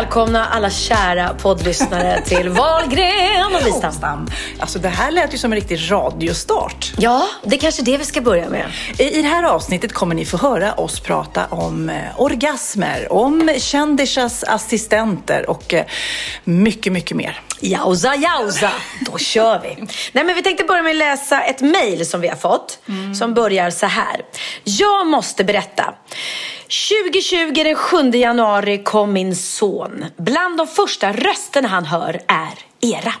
välkomna alla kära poddlyssnare till Valgren och Wistam. Stam. Alltså det här lät ju som en riktig radiostart. Ja, det är kanske det vi ska börja med. I i det här avsnittet kommer ni få höra oss prata om eh, orgasmer, om kändisars assistenter och eh, mycket, mycket mer. Jausa, jausa! Då kör vi. Nej, men vi tänkte börja med att läsa ett mejl som vi har fått. Som börjar så här. Jag måste berätta. 2020 den 7 januari kom min son. Bland de första rösterna han hör är era.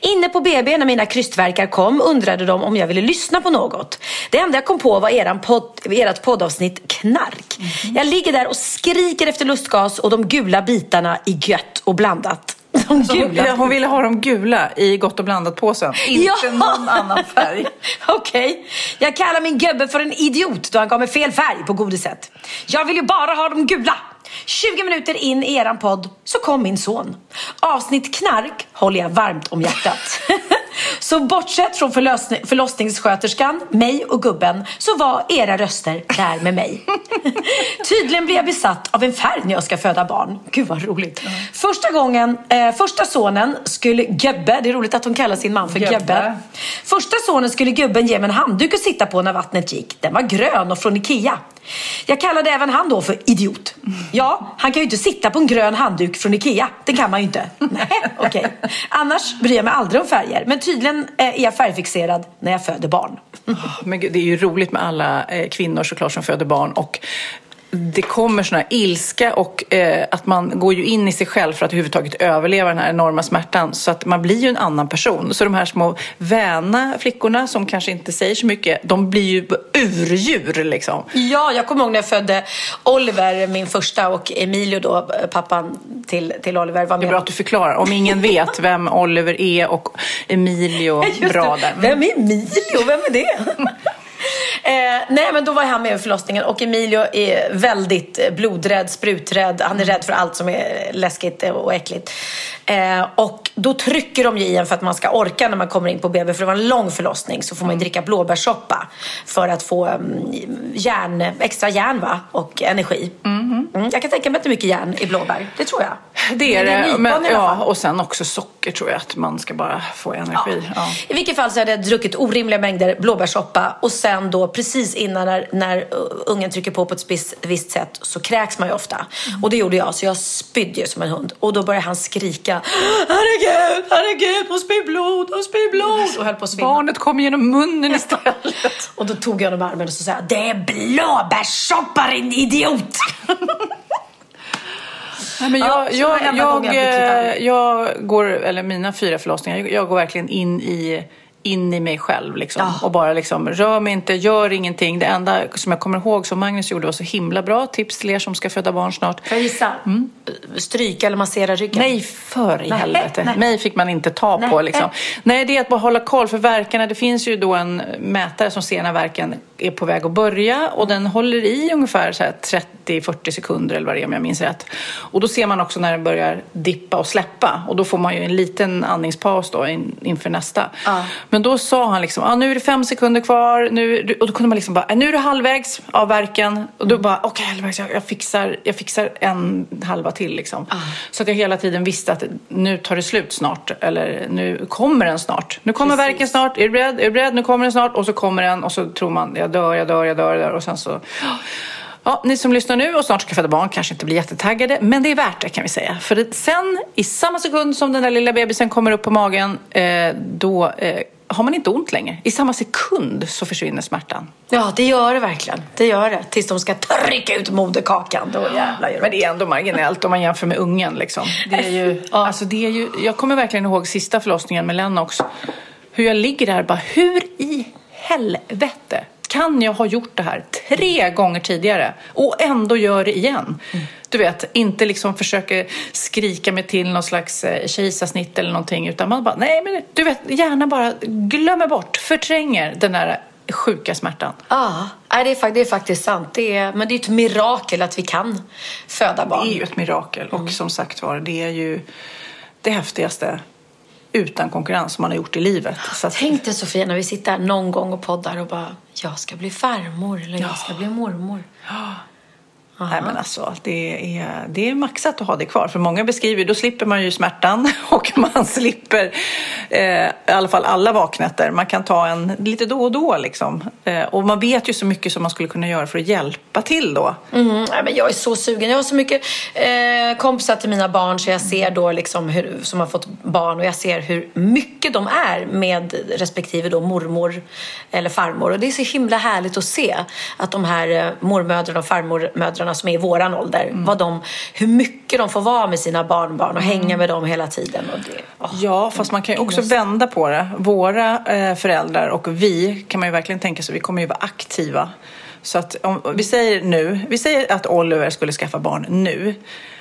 Inne på BB när mina krystvärkar kom undrade de om jag ville lyssna på något. Det enda jag kom på var eran podd, ert poddavsnitt Knark. Jag ligger där och skriker efter lustgas och de gula bitarna i gött och blandat. De Så hon, gula ja, hon ville ha de gula i gott och blandat-påsen, inte Ja! någon annan färg. Okej. Jag kallar min gubbe för en idiot då han gav mig fel färg på godiset. Jag vill ju bara ha de gula. 20 minuter in i eran podd så kom min son. Avsnitt knark håller jag varmt om hjärtat. Så bortsett från förlösning, förlossningssköterskan, mig och gubben så var era röster där med mig. Tydligen blir jag besatt av en färg när jag ska föda barn. Gud vad roligt. Första gången, eh, första sonen skulle Göbbe, det är roligt att hon kallar sin man för Göbbe. Göbbe. Första sonen skulle gubben ge mig en handduk att sitta på när vattnet gick. Den var grön och från Ikea. Jag kallade även han då för idiot. Ja, han kan ju inte sitta på en grön handduk från Ikea. Det kan man ju inte. Nej, okej. Annars bryr jag mig aldrig om färger. Men tydligen eh, är jag färgfixerad när jag föder barn. Ah, men gud, det är ju roligt med alla eh, kvinnor såklart som föder barn och det kommer sån här ilska och eh, att man går ju in i sig själv för att överhuvudtaget överleva den här enorma smärtan. Så att man blir ju en annan person. Så de här små väna flickorna som kanske inte säger så mycket, de blir ju urdjur liksom. Ja, jag kommer ihåg när jag födde Oliver, min första, och Emilio då, pappan till, till Oliver, var Det är med. bra att du förklarar. Om ingen vet vem Oliver är och Emilio Just bra det. där. Vem är Emilio? Vem är det? eh, nej, men då var han med vid förlossningen och Emilio är väldigt blodrädd, spruträdd. Han är rädd för allt som är läskigt och äckligt. Eh, och då trycker de ju i en för att man ska orka när man kommer in på BB. För det var en lång förlossning så får man ju dricka blåbärssoppa för att få um, järn, extra järn va? och energi. Mm, jag kan tänka mig att det är mycket järn i blåbär. Det tror jag. Det är det. nypon Men, ja, och sen också socker tror jag att man ska bara få energi. Ja. I vilket fall så hade jag druckit orimliga mängder blåbärssoppa och sen då precis innan när, när uh, ungen trycker på på ett spis- visst sätt så kräks man ju ofta. Och det gjorde jag så jag spydde ju som en hund. Och då började han skrika Herregud, herregud, hon spyr blod, hon spyr blod och höll på att svimma. Barnet kommer genom munnen istället. Och då tog jag honom i armen och så sa jag, det är blåbärssoppa din idiot! Nej, men Ja, jag, var jag, jag, eh, jag går, eller mina fyra förlossningar, jag går verkligen in i, in i mig själv liksom. Ja. Och bara liksom, rör mig inte, gör ingenting. Det enda som jag kommer ihåg som Magnus gjorde var så himla bra. Tips till er som ska föda barn snart. Får jag gissa? Stryka eller massera ryggen? Nej, för i Nej, helvete. nej. Mig fick man inte ta Nej, på liksom. nej. Det är att bara hålla koll. För verkarna, det finns ju då en mätare som ser när verken är på väg att börja. Och den håller i ungefär så här 30-40 sekunder eller vad det är om jag minns rätt. Och då ser man också när den börjar dippa och släppa. Och då får man ju en liten andningspaus då in, inför nästa. Ja. Men Men då sa han liksom, ah, nu är det fem sekunder kvar. Nu, och då kunde man liksom bara, nu är du halvvägs av verken. Och då bara, okej, okay, halvvägs, jag, jag, fixar, jag fixar en halva till liksom. Ah. Så att jag hela tiden visste att nu tar det slut snart. Eller nu kommer den snart. Nu kommer Precis. verken snart. Är du beredd? Är du beredd? Nu kommer den snart. Och så kommer den och så tror man, jag dör, jag dör, jag dör. Jag dör. Och sen så... Ja, ni som lyssnar nu och snart ska föda barn kanske inte blir jättetaggade, men det är värt det kan vi säga. För sen, i samma sekund som den där lilla bebisen kommer upp på magen, eh, då eh, har man inte ont längre. I samma sekund så försvinner smärtan. Ja, det gör det verkligen. Det gör det. Tills de ska trycka ut moderkakan. Då jävlar gör Men det är ändå marginellt om man jämför med ungen. Liksom. Det är ju, alltså det är ju, jag kommer verkligen ihåg sista förlossningen med Lennox. Hur jag ligger där och bara, hur i helvete kan jag ha gjort det här tre gånger tidigare och ändå gör det igen? Du vet, inte liksom försöker skrika mig till någon slags eh, kejsarsnitt eller någonting utan man bara, nej men du vet, gärna bara glömmer bort, förtränger den där sjuka smärtan. Ja, det, är, det är faktiskt sant. Det är, men det är ett mirakel att vi kan föda barn. Det är ju ett mirakel och som sagt var, det är ju det häftigaste utan konkurrens som man har gjort i livet. Så att, Tänk dig Sofia när vi sitter här någon gång och poddar och bara jag ska bli farmor eller jag ska bli mormor. Nej men alltså, det är, det är maxat att ha det kvar. För många beskriver, då slipper man ju smärtan och man slipper eh, i alla fall alla vaknätter. Man kan ta en lite då och då liksom. Eh, och man vet ju så mycket som man skulle kunna göra för att hjälpa till då. Mm, nej, men jag är så sugen. Jag har så mycket eh, kompisar till mina barn så jag ser då liksom hur, som har fått barn och jag ser hur mycket de är med respektive då mormor eller farmor. Och det är så himla härligt att se att de här eh, mormödrarna och farmormödrarna som är i våran ålder, vad de, hur mycket de får vara med sina barnbarn och hänga med dem hela tiden. Och det, åh. Ja, fast man kan ju också vända på det. Våra eh, föräldrar och vi kan man ju verkligen tänka sig, vi kommer ju vara aktiva. Så att om, vi säger nu, vi säger att Oliver skulle skaffa barn nu.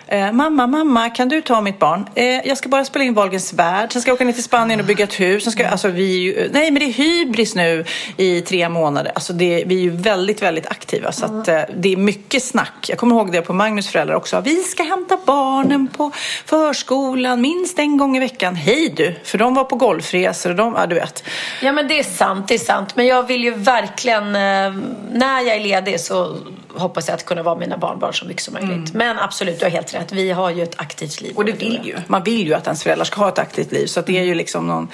Eh, mamma, mamma, kan du ta mitt barn? Eh, jag ska bara spela in Wahlgrens värld, sen ska jag åka ner till Spanien och bygga ett hus. Sen ska, alltså, vi ju, nej, men det är hybris nu i tre månader. Alltså, det, vi är ju väldigt, väldigt aktiva. Så att, eh, det är mycket snack. Jag kommer ihåg det på Magnus föräldrar också. Vi ska hämta barnen på förskolan minst en gång i veckan. Hej du! För de var på golfresor och de, ja du vet. Ja men det är sant, det är sant. Men jag vill ju verkligen, eh, när jag är ledig så hoppas jag att kunna vara mina barnbarn så mycket som möjligt. Men absolut, du har helt rätt. Vi har ju ett aktivt liv. Och det vill ju. Man vill ju att ens föräldrar ska ha ett aktivt liv. Så det är ju liksom någon,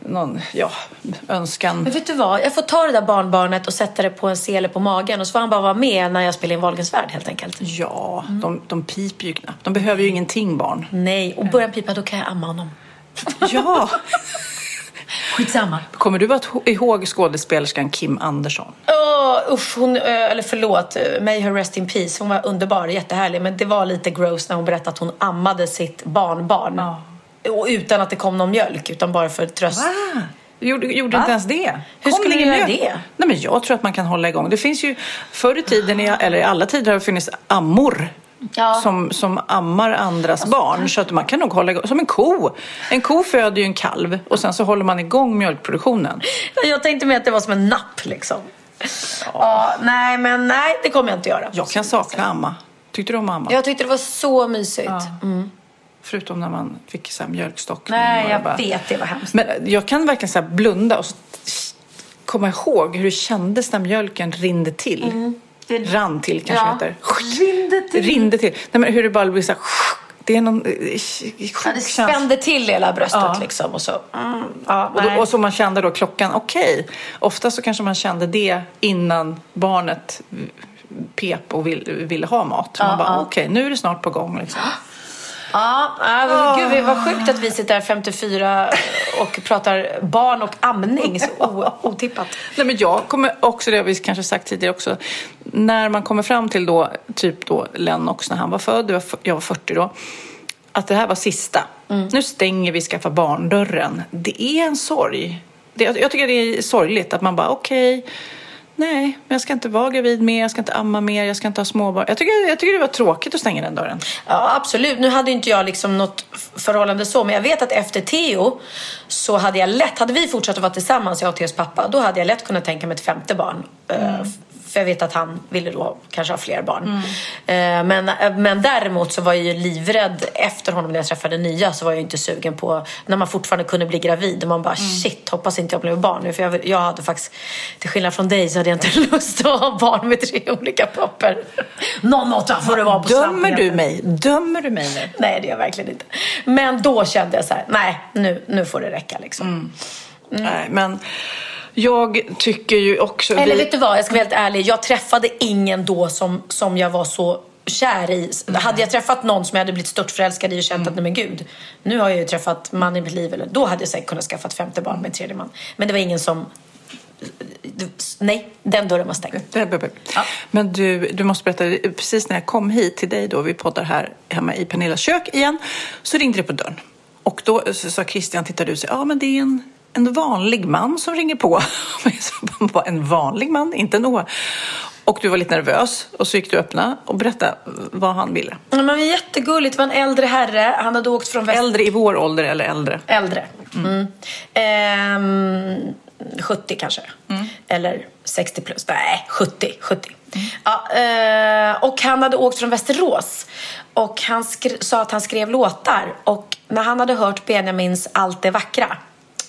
någon ja, önskan. Men vet du vad? Jag får ta det där barnbarnet och sätta det på en sele på magen och så får han bara vara med när jag spelar in Wahlgrens värld helt enkelt. Ja, de, de piper ju knappt. De behöver ju ingenting barn. Nej, och börjar pipa då kan jag amma honom. Ja! Skitsamma. Kommer du att ihåg skådespelerskan Kim Andersson? Åh, usch, hon, eh, eller förlåt, eh, may her rest in peace. Hon var underbar, jättehärlig. Men det var lite gross när hon berättade att hon ammade sitt barnbarn. Och utan att det kom någon mjölk, utan bara för tröst. Va? Gjorde, gjorde inte ens det? Hur Kom skulle du göra det? Nej, men jag tror att man kan hålla igång. Det finns ju förr i tiden, i- eller i alla tider har det funnits ammor. Ja. Som, som ammar andras barn. Så att man kan nog hålla igång. Som en ko. En ko föder ju en kalv och sen så håller man igång mjölkproduktionen. Jag tänkte mer att det var som en napp liksom. Ja, nej, men nej, det kommer jag inte göra. Jag kan sakna amma. Tyckte du om amma? Jag tyckte det var så mysigt. Mm. Förutom när man fick så här mjölkstockning. Nej, jag bara- vet, det var hemskt. Men jag kan verkligen så blunda och komma ihåg hur det kändes när mjölken rinde till. Rann till kanske. Ja. heter. Rinde till. Rinde till. Nej, men hur det bara blir så här. Det är någon eh, Ja, det spände till hela bröstet Ja. liksom. Och så, mm, ja, Och, då, och så man kände då klockan, okej. Ofta så kanske man kände det innan barnet pep och vill, ville ha mat. Man bara, okej, nu är det snart på gång. Liksom. Ja, ja, gud vad sjukt att vi sitter här 54 och pratar barn och amning. Så otippat. Nej, men jag kommer också, det har vi kanske sagt tidigare också, när man kommer fram till då, typ då Lennox när han var född, jag var- jag var 40 då, att det här var sista. Nu stänger vi skaffa barndörren. Det är en sorg. Det, jag tycker det är sorgligt att man bara, okej, nej, men jag ska inte vara gravid mer, jag ska inte amma mer, jag ska inte ha småbarn. Jag tycker, jag tycker det var tråkigt att stänga den dörren. Ja, absolut. Nu hade inte jag liksom något förhållande så, men jag vet att efter Theo så hade jag lätt, hade vi fortsatt att vara tillsammans, jag och Theos pappa, då hade jag lätt kunnat tänka mig ett femte barn. Eh, f- För jag vet att han ville då kanske ha fler barn. Eh, men, eh, men däremot så var jag ju livrädd efter honom när jag träffade nya så var jag inte sugen på när man fortfarande kunde bli gravid och man bara shit hoppas inte jag blir barn nu för jag, jag hade faktiskt till skillnad från dig så hade jag inte lust att ha barn med tre olika pappor. Någon måtta får det vara på Dömer du mig? Dömer du mig nu? Nej, det gör jag verkligen inte. Men då kände jag så här, nej, nu, nu får det räcka liksom. Mm. Nej, men jag tycker ju också... Eller vi- vet du vad, jag ska vara helt ärlig. Jag träffade ingen då som, som jag var så kär i. Hade jag träffat någon som jag hade blivit störtförälskad i och känt att nej men gud, nu har jag ju träffat man i mitt liv. Eller, då hade jag säkert kunnat skaffa ett femte barn med en tredje man. Men det var ingen som... Nej, den dörren var stängd. Behöver- Men du, du måste berätta, precis när jag kom hit till dig då, vi poddar här hemma i Pernillas kök igen, så ringde det på dörren. Och då sa Christian, tittade du och sa, ja men det är en, en vanlig man som ringer på. Men jag sa, "Vad, en vanlig man, inte en. Och du var lite nervös och så gick du öppna och berätta vad han ville. Ja, Men jättegulligt. Det var en äldre herre. Han hade åkt från väst... Äldre i vår ålder eller äldre? Äldre. Mm. Ehm, 70 kanske. Eller 60 plus. Nej, 70. 70. Ja, eh, och han hade åkt från Västerås. Och han sa att han skrev låtar. Och när han hade hört Benjamins Allt det vackra.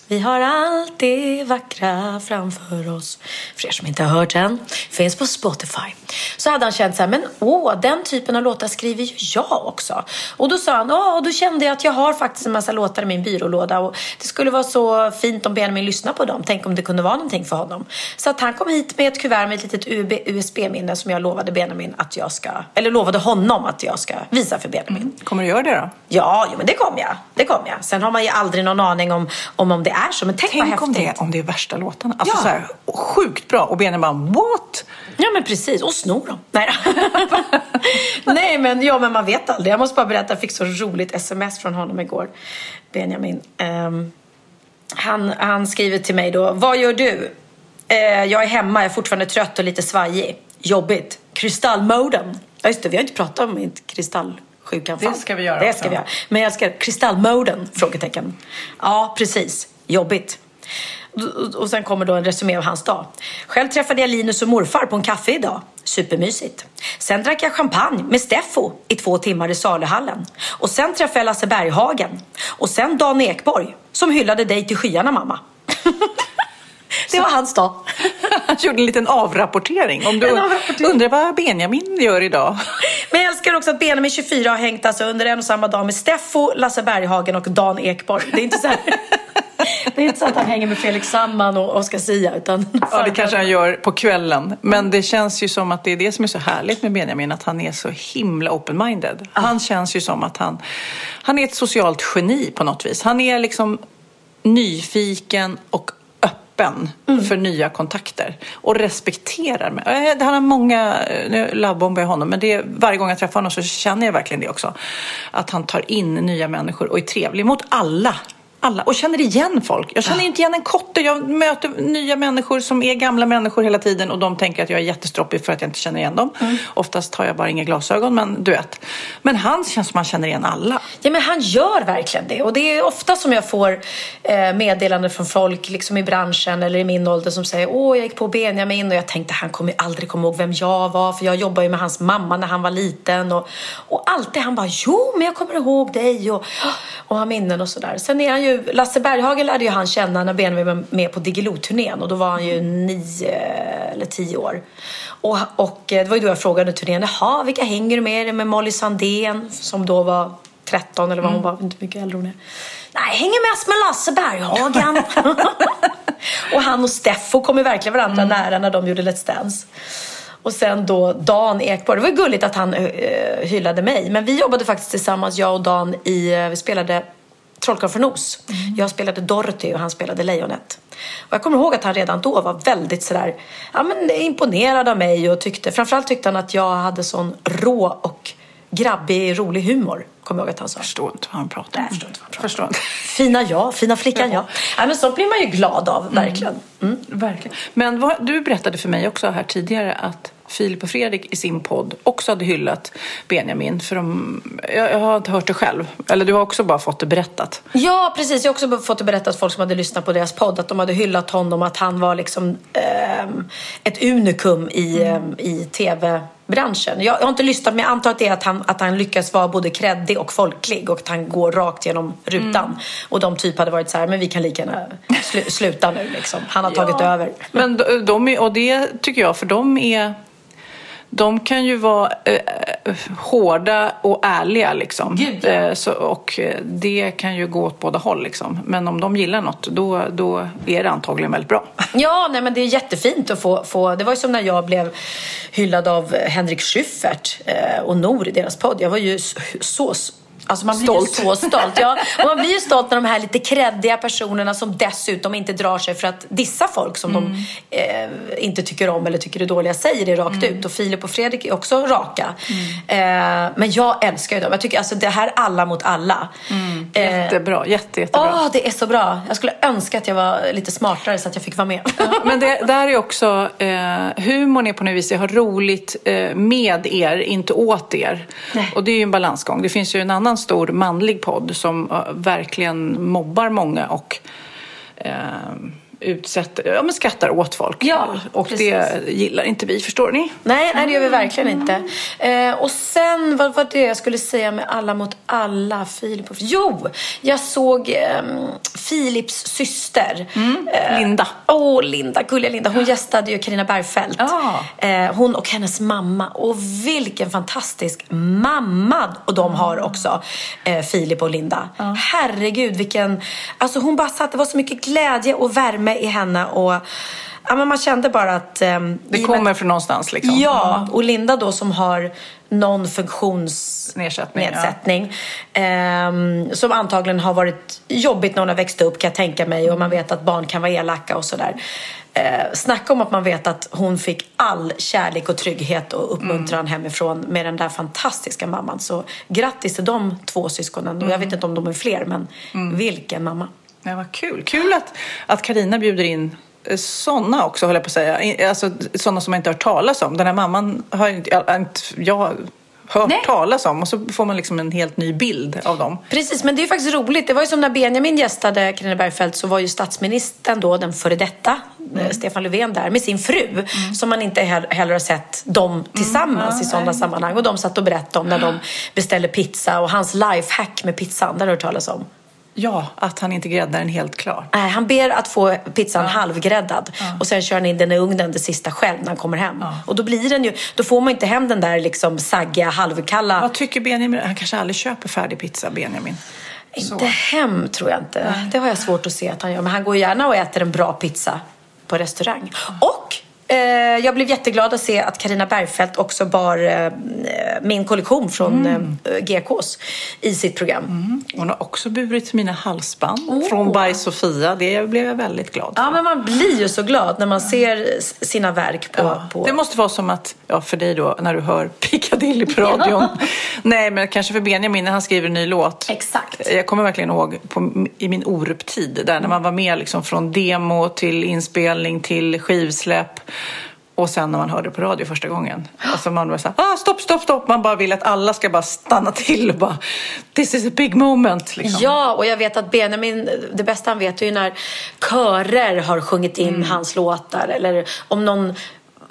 Vi har allt det vackra framför oss. För er som inte har hört den, finns på Spotify. Så hade han känt så här, men åh, den typen av låtar skriver ju jag också. Och då sa han, åh, och då kände jag att jag har faktiskt en massa låtar i min byrålåda. Och det skulle vara så fint om Benjamin lyssnar på dem. Tänk om det kunde vara någonting för honom. Så att han kom hit med ett kuvert med ett litet USB-minne som jag lovade Benjamin att jag ska, eller lovade honom att jag ska visa för Benjamin. Kommer du göra det då? Ja, jo, men det kommer jag. Det kommer jag. Sen har man ju aldrig någon aning om, om, om det är så. Men tänk, vad Tänk om häftigt. det, om det är värsta låtarna. Alltså Ja. så här, sjukt bra. Och Benjamin bara, what? Ja men precis, och snor dem. Nej, Nej men, ja, men man vet aldrig. Jag måste bara berätta, jag fick så roligt sms från honom igår. Benjamin. Ehm, han, han skriver till mig då, vad gör du? Eh, jag är hemma, jag är fortfarande trött och lite svajig. Jobbigt. Kristallmoden. Ja just det, vi har inte pratat om mitt kristallsjukanfall. Det ska vi göra Det också. ska vi göra. Men jag ska, kristallmoden? Frågetecken. Ja, precis. Jobbigt. Och- sen kommer då en resumé av hans dag. Själv träffade jag Linus och morfar på en kaffe idag. Supermysigt. Sen drack jag champagne med Steffo i två timmar i saluhallen. Och sen träffade jag Lasse Berghagen. Och sen Dan Ekborg som hyllade dig till skyarna mamma. Det var hans dag. Han gjorde en liten avrapportering. Om du avrapportering. undrar vad Benjamin gör idag. Men jag älskar också att Benjamin 24 har hängt alltså under en och samma dag med Steffo, Lasse Berghagen och Dan Ekborg. Det är inte så här... Det är inte så att han hänger med Felix Sandman och Oscar Sia utan... Ja, det kanske han gör på kvällen. Men det känns ju som att det är det som är så härligt med Benjamin, att han är så himla open-minded. Han känns ju som att han, han är ett socialt geni på något vis. Han är liksom nyfiken och öppen för nya kontakter och respekterar mig. Eh, Han har många, eh, nu lovebombar jag honom, men det, är- varje gång jag träffar honom så känner jag verkligen det också. Att han tar in nya människor och är trevlig mot alla. Alla. Och känner igen folk. Jag känner inte igen en kotte. Jag möter nya människor som är gamla människor hela tiden och de tänker att jag är jättestroppig för att jag inte känner igen dem. Oftast har jag bara inga glasögon, men du vet. Men han känns som han känner igen alla. Ja, men han gör verkligen det. Och det är ofta som jag får eh, meddelanden från folk liksom i branschen eller i min ålder som säger åh, jag gick på Benjamin och jag tänkte han kommer aldrig komma ihåg vem jag var för jag jobbar ju med hans mamma när han var liten och, och alltid han bara jo, men jag kommer ihåg dig och, och har minnen och sådär. Sen är han ju, Lasse Berghagen lärde ju han känna när Benjamin var med på Diggiloo-turnén och då var han ju nio eller tio år. Och, och eh, det var ju då jag frågade turnén, jaha, vilka hänger du med? Är det med Molly Sandén som då var 13 eller vad hon var, inte mycket äldre hon är. Nej, hänger mest med Lasse Berghagen. och han och Steffo kom ju verkligen varandra nära när de gjorde Let's Dance. Och sen då Dan Ekborg. Det var ju gulligt att han uh, hyllade mig. Men vi jobbade faktiskt tillsammans, jag och Dan, i, eh, vi spelade Trollkarlen från Oz. Jag spelade Dorothy och han spelade Lejonet. Och jag kommer ihåg att han redan då var väldigt sådär, ja, men imponerad av mig och tyckte, framförallt tyckte han att jag hade sån rå och grabbig, rolig humor. Kommer jag ihåg att han sa. Förstår inte vad han pratar om. Förstår inte vad han pratar inte. Fina jag, fina flickan jag. Ja, men sånt blir man ju glad av, verkligen. Mm. Verkligen. Men vad, du berättade för mig också här tidigare att Filip och Fredrik i sin podd också hade hyllat Benjamin. För de, jag, jag har inte hört det själv. Eller du har också bara fått det berättat. Ja, precis. Jag har också fått det berättat folk som hade lyssnat på deras podd att de hade hyllat honom, att han var liksom ehm, ett unikum i, ehm, i tv-branschen. Jag, jag har inte lyssnat, men jag antar att det är att han, att han lyckas vara både kreddig och folklig och att han går rakt genom rutan. Och de typ hade varit så här, men vi kan lika gärna slu, sluta nu liksom. Han har tagit över. Men de, de och det tycker jag, för de är... De kan ju vara eh, hårda och ärliga liksom. Gud, ja. eh, så, och eh, det kan ju gå åt båda håll liksom. Men om de gillar något, då, då är det antagligen väldigt bra. Ja, nej, men det är jättefint att få, få... Det var ju som när jag blev hyllad av Henrik Schyffert eh, och Nor i deras podd. Jag var ju så... så Alltså man blir Stolt. ju så stolt. Ja. Och man blir ju stolt när de här lite kreddiga personerna som dessutom inte drar sig för att dissa folk som de eh, inte tycker om eller tycker är dåliga säger det rakt ut. Och Filip och Fredrik är också raka. Eh, men jag älskar ju dem. Jag tycker alltså det här alla mot alla. Eh, Jättebra, jätte, jättebra. Åh, det är så bra. Jag skulle önska att jag var lite smartare så att jag fick vara med. Men det där är också, eh, humorn är på något vis, jag har roligt eh, med er, inte åt er. Nej. Och det är ju en balansgång. Det finns ju en annan stor manlig podd som eh, verkligen mobbar många och eh, utsätter, ja men skrattar åt folk. Ja, och precis. det gillar inte vi, förstår ni? Nej, nej, det gör vi verkligen inte. Eh, och sen, vad var det jag skulle säga med alla mot alla? Filip och... Jo, jag såg eh, Filips syster. Eh, Linda. Åh, Linda. Gulliga Linda. Hon gästade ju Carina Bergfeldt. Ja. Eh, hon och hennes mamma. Och vilken fantastisk mamma och de har också, eh, Filip och Linda. Herregud, vilken... Alltså hon bara satt, det var så mycket glädje och värme i henne. Och ja, men man kände bara att... ehm, Det och med- kommer från någonstans liksom. Ja, och Linda då som har någon funktionsnedsättning. Nedsättning, ehm, som antagligen har varit jobbigt när hon har växt upp kan jag tänka mig och man vet att barn kan vara elaka och sådär. Eh, snacka om att man vet att hon fick all kärlek och trygghet och uppmuntran Mm. hemifrån med den där fantastiska mamman. Så grattis till de två syskonen. Och jag vet inte om de är fler men Mm. vilken mamma. Ja, vad kul. Kul att, att Carina bjuder in sådana också, håller jag på att säga. Alltså sådana som man inte har hört talas om. Den här mamman har inte, jag, hört Nej. talas om och så får man liksom en helt ny bild av dem. Precis, men det är faktiskt roligt. Det var ju som när Benjamin gästade Carina Bergfeldt så var ju statsministern då, den före detta, eh, Stefan Löfven där med sin fru. Som man inte he- heller har sett dem tillsammans i sådana sammanhang. Och de satt och berättade om när de beställde pizza och hans lifehack med pizzan, det har du hört talas om. Ja, att han inte gräddar den helt klar. Nej, han ber att få pizzan halvgräddad och sen kör han in den i ugnen det sista själv när han kommer hem. Och då blir den ju, då får man inte hem den där liksom saggiga, halvkalla Vad tycker Benjamin? Han kanske aldrig köper färdig pizza, Benjamin. Inte hem tror jag inte. Det har jag svårt att se att han gör. Men han går gärna och äter en bra pizza på restaurang. Och jag blev jätteglad att se att Karina Bergfeldt också bar eh, min kollektion från eh, GKs i sitt program. Hon har också burit mina halsband från By Sofia. Det blev jag väldigt glad för. Ja, men man blir ju så glad när man ser sina verk på... Ja, på... Det måste vara som att, ja för dig då, när du hör Piccadilly på radion. Nej, men kanske för Benjamin när han skriver en ny låt. Exakt. Jag kommer verkligen ihåg på, i min Orup-tid, där när man var med liksom från demo till inspelning till skivsläpp. Och sen när man hörde på radio första gången. Alltså man var så här, ah, stopp, stopp, stopp. Man bara vill att alla ska bara stanna till och bara, this is a big moment. Liksom. Ja, och jag vet att Benjamin, det bästa han vet är ju när körer har sjungit in hans låtar. Eller om någon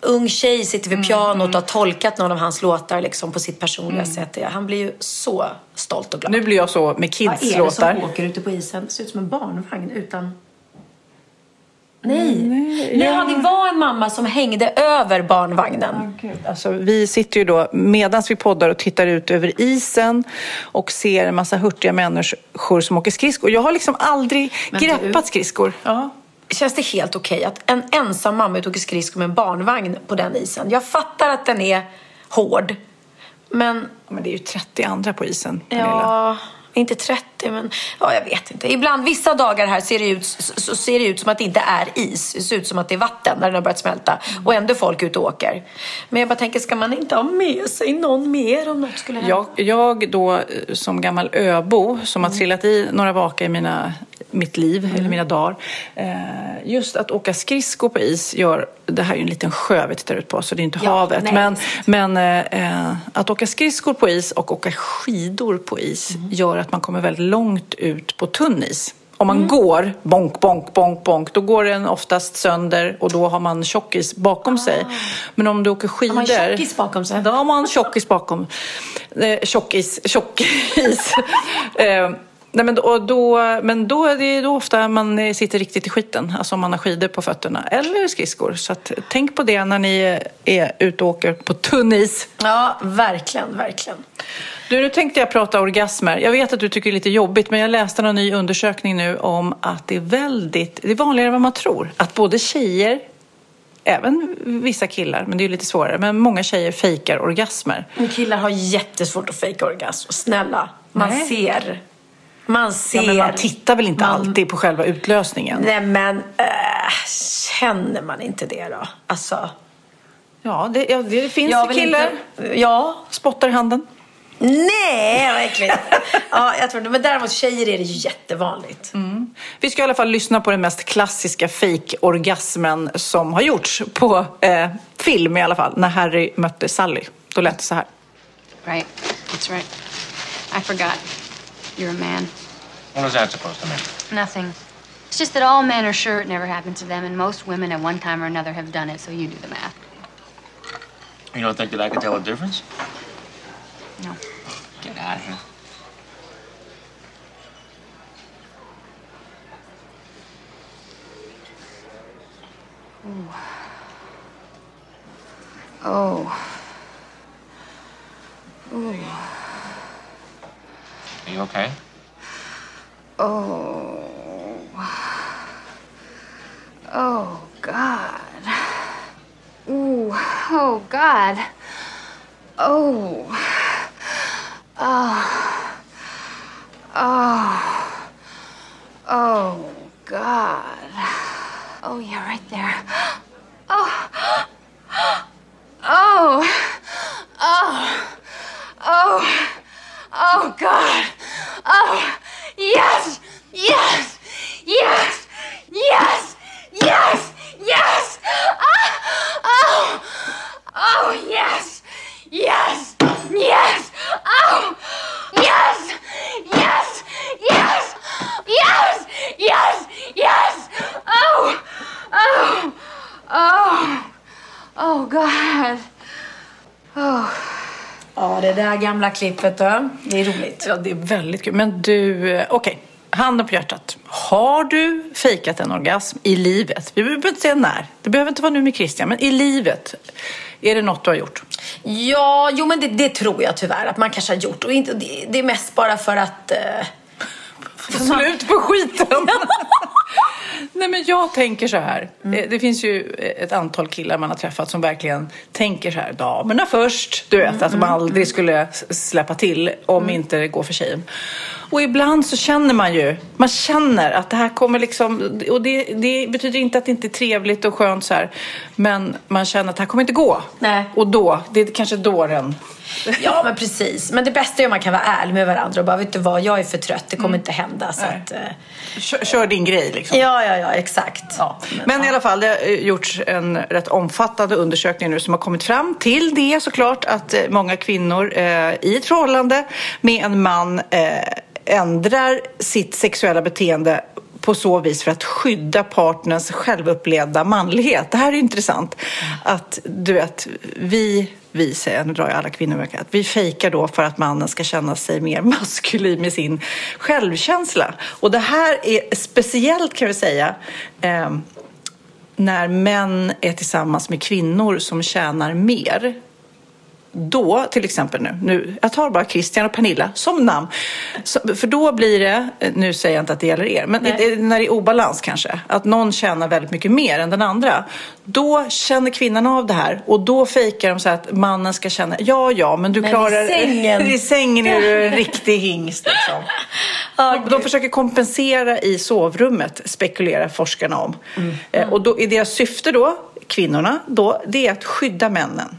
ung tjej sitter vid pianot och har tolkat någon av hans låtar liksom, på sitt personliga sätt. Han blir ju så stolt och glad. Nu blir jag så med Vad Kids är det låtar. som åker ute på isen? Det ser ut som en barnvagn utan... Nej. Nej, ja. det var en mamma som hängde över barnvagnen. Alltså, vi sitter ju då medan vi poddar och tittar ut över isen och ser en massa hurtiga människor som åker skridskor. Jag har liksom aldrig Men du- greppat skridskor. Ja. Känns det helt okej att en ensam mamma ut åker skridskor med en barnvagn på den isen? Jag fattar att den är hård. Men Men det är ju 30 andra på isen, Pernilla. ja, Inte 30, men ja, jag vet inte. Ibland, vissa dagar här ser det ut, så, ser det ut som att det inte är is. Det ser ut som att det är vatten när den har börjat smälta. Och ändå folk ute och åker. Men jag bara tänker, ska man inte ha med sig någon mer om något skulle hända? Jag, jag då eh, som gammal öbo som har trillat i några vaka i mina, mitt liv, eller mina dagar. Eh, just att åka skridskor på is gör, det här är ju en liten sjö vi tittar ut på så det är inte Ja, havet. nej, men men eh, att åka skridskor på is och åka skidor på is gör att man kommer väldigt långt ut på tunn is. Om man går, bonk, bonk, bonk, bonk, då går den oftast sönder och då har man tjockis bakom sig. Men om du åker skidor... man tjockis bakom sig? Då har man tjockis bakom. Eh, tjockis, tjockis. eh, nej men då, då, men då är det då ofta man sitter riktigt i skiten. Alltså om man har skidor på fötterna eller skridskor. Så att, tänk på det när ni är ute och åker på tunn is. Ja, verkligen, verkligen. Du, nu tänkte jag prata orgasmer. Jag vet att du tycker det är lite jobbigt, men jag läste en ny undersökning nu om att det är väldigt, det är vanligare än vad man tror, att både tjejer, även vissa killar, men det är lite svårare, men många tjejer fejkar orgasmer. Men killar har jättesvårt att fejka orgasm. Snälla, man Nej. ser. Man ser. Ja, men man tittar väl inte Man- alltid på själva utlösningen? Nej, men äh, känner man inte det då? Alltså. Ja, det, ja, det finns Jag vill killar. Inte, ja. Spottar i handen. Nej, vad äckligt. ja, jag tror det. Men däremot tjejer är det ju jättevanligt. Vi ska i alla fall lyssna på den mest klassiska fake-orgasmen som har gjorts på eh, film i alla fall, när Harry mötte Sally. Då lät det så här. Right. That's right. I forgot. You're a man. What is that supposed to mean? Nothing. It's just that all men are sure it never happened to them, and most women at one time or another have done it, so you do the math. You don't think that I can tell a difference? No. Get out of here. Oh. Are you okay? Oh. Oh, God. Ooh. Oh, God. Oh. Oh. Oh. Oh, God. Oh, yeah, right there. Oh. Oh. Oh. Oh. Oh, God. Oh. Yes. Yes. Yes. Yes. Yes. Yes. Ah. Oh. Oh, yes. Yes. Yes. Oh. Yes. Yes. Yes. Yes. Yes. Yes. Oh. Oh. Oh. Oh, God. Oh. Ja, det där gamla klippet då. Det är roligt. Ja, det är väldigt kul. Men du, eh, okej. Handen på hjärtat. Har du fejkat en orgasm i livet? Vi behöver inte säga när. Det behöver inte vara nu med Christian, men i livet. Är det något du har gjort? Ja, jo men det, det tror jag tyvärr att man kanske har gjort. Och inte, det, det är mest bara för att... Eh, Slut på skiten! Nej men jag tänker så här. Eh, Det finns ju ett antal killar man har träffat som verkligen tänker så här. Damerna först. Du vet att de aldrig skulle s- släppa till om inte det går för tjejen. Och ibland så känner man ju, man känner att det här kommer liksom, och det, det betyder inte att det inte är trevligt och skönt så här, men man känner att det här kommer inte gå. Nej. Och då, det är kanske då den ja, men precis. Men det bästa är om man kan vara ärlig med varandra och bara, vet du vad, jag är för trött, det kommer inte hända. Så att, eh, kör, kör din grej liksom. ja, ja, ja, exakt. Ja. Men i alla fall, det har eh, gjorts en rätt omfattande undersökning nu som har kommit fram till det såklart att eh, många kvinnor eh, i ett förhållande med en man eh, ändrar sitt sexuella beteende på så vis för att skydda partners självupplevda manlighet. Det här är intressant. Att du vet, vi, vi säger, nu drar jag alla kvinnor att vi fejkar då för att mannen ska känna sig mer maskulin med sin självkänsla. Och det här är speciellt kan vi säga eh, när män är tillsammans med kvinnor som tjänar mer då, till exempel nu, nu, jag tar bara Christian och Pernilla som namn. Så, för då blir det, nu säger jag inte att det gäller er, men i, när det är obalans kanske, att någon tjänar väldigt mycket mer än den andra. Då känner kvinnan av det här och då fejkar de så att mannen ska känna, ja ja, men du Men i klarar... sängen. I sängen är du en riktig hingst liksom. de, de försöker kompensera i sovrummet, spekulerar forskarna om. Eh, och då är deras syfte då, kvinnorna, då, det är att skydda männen.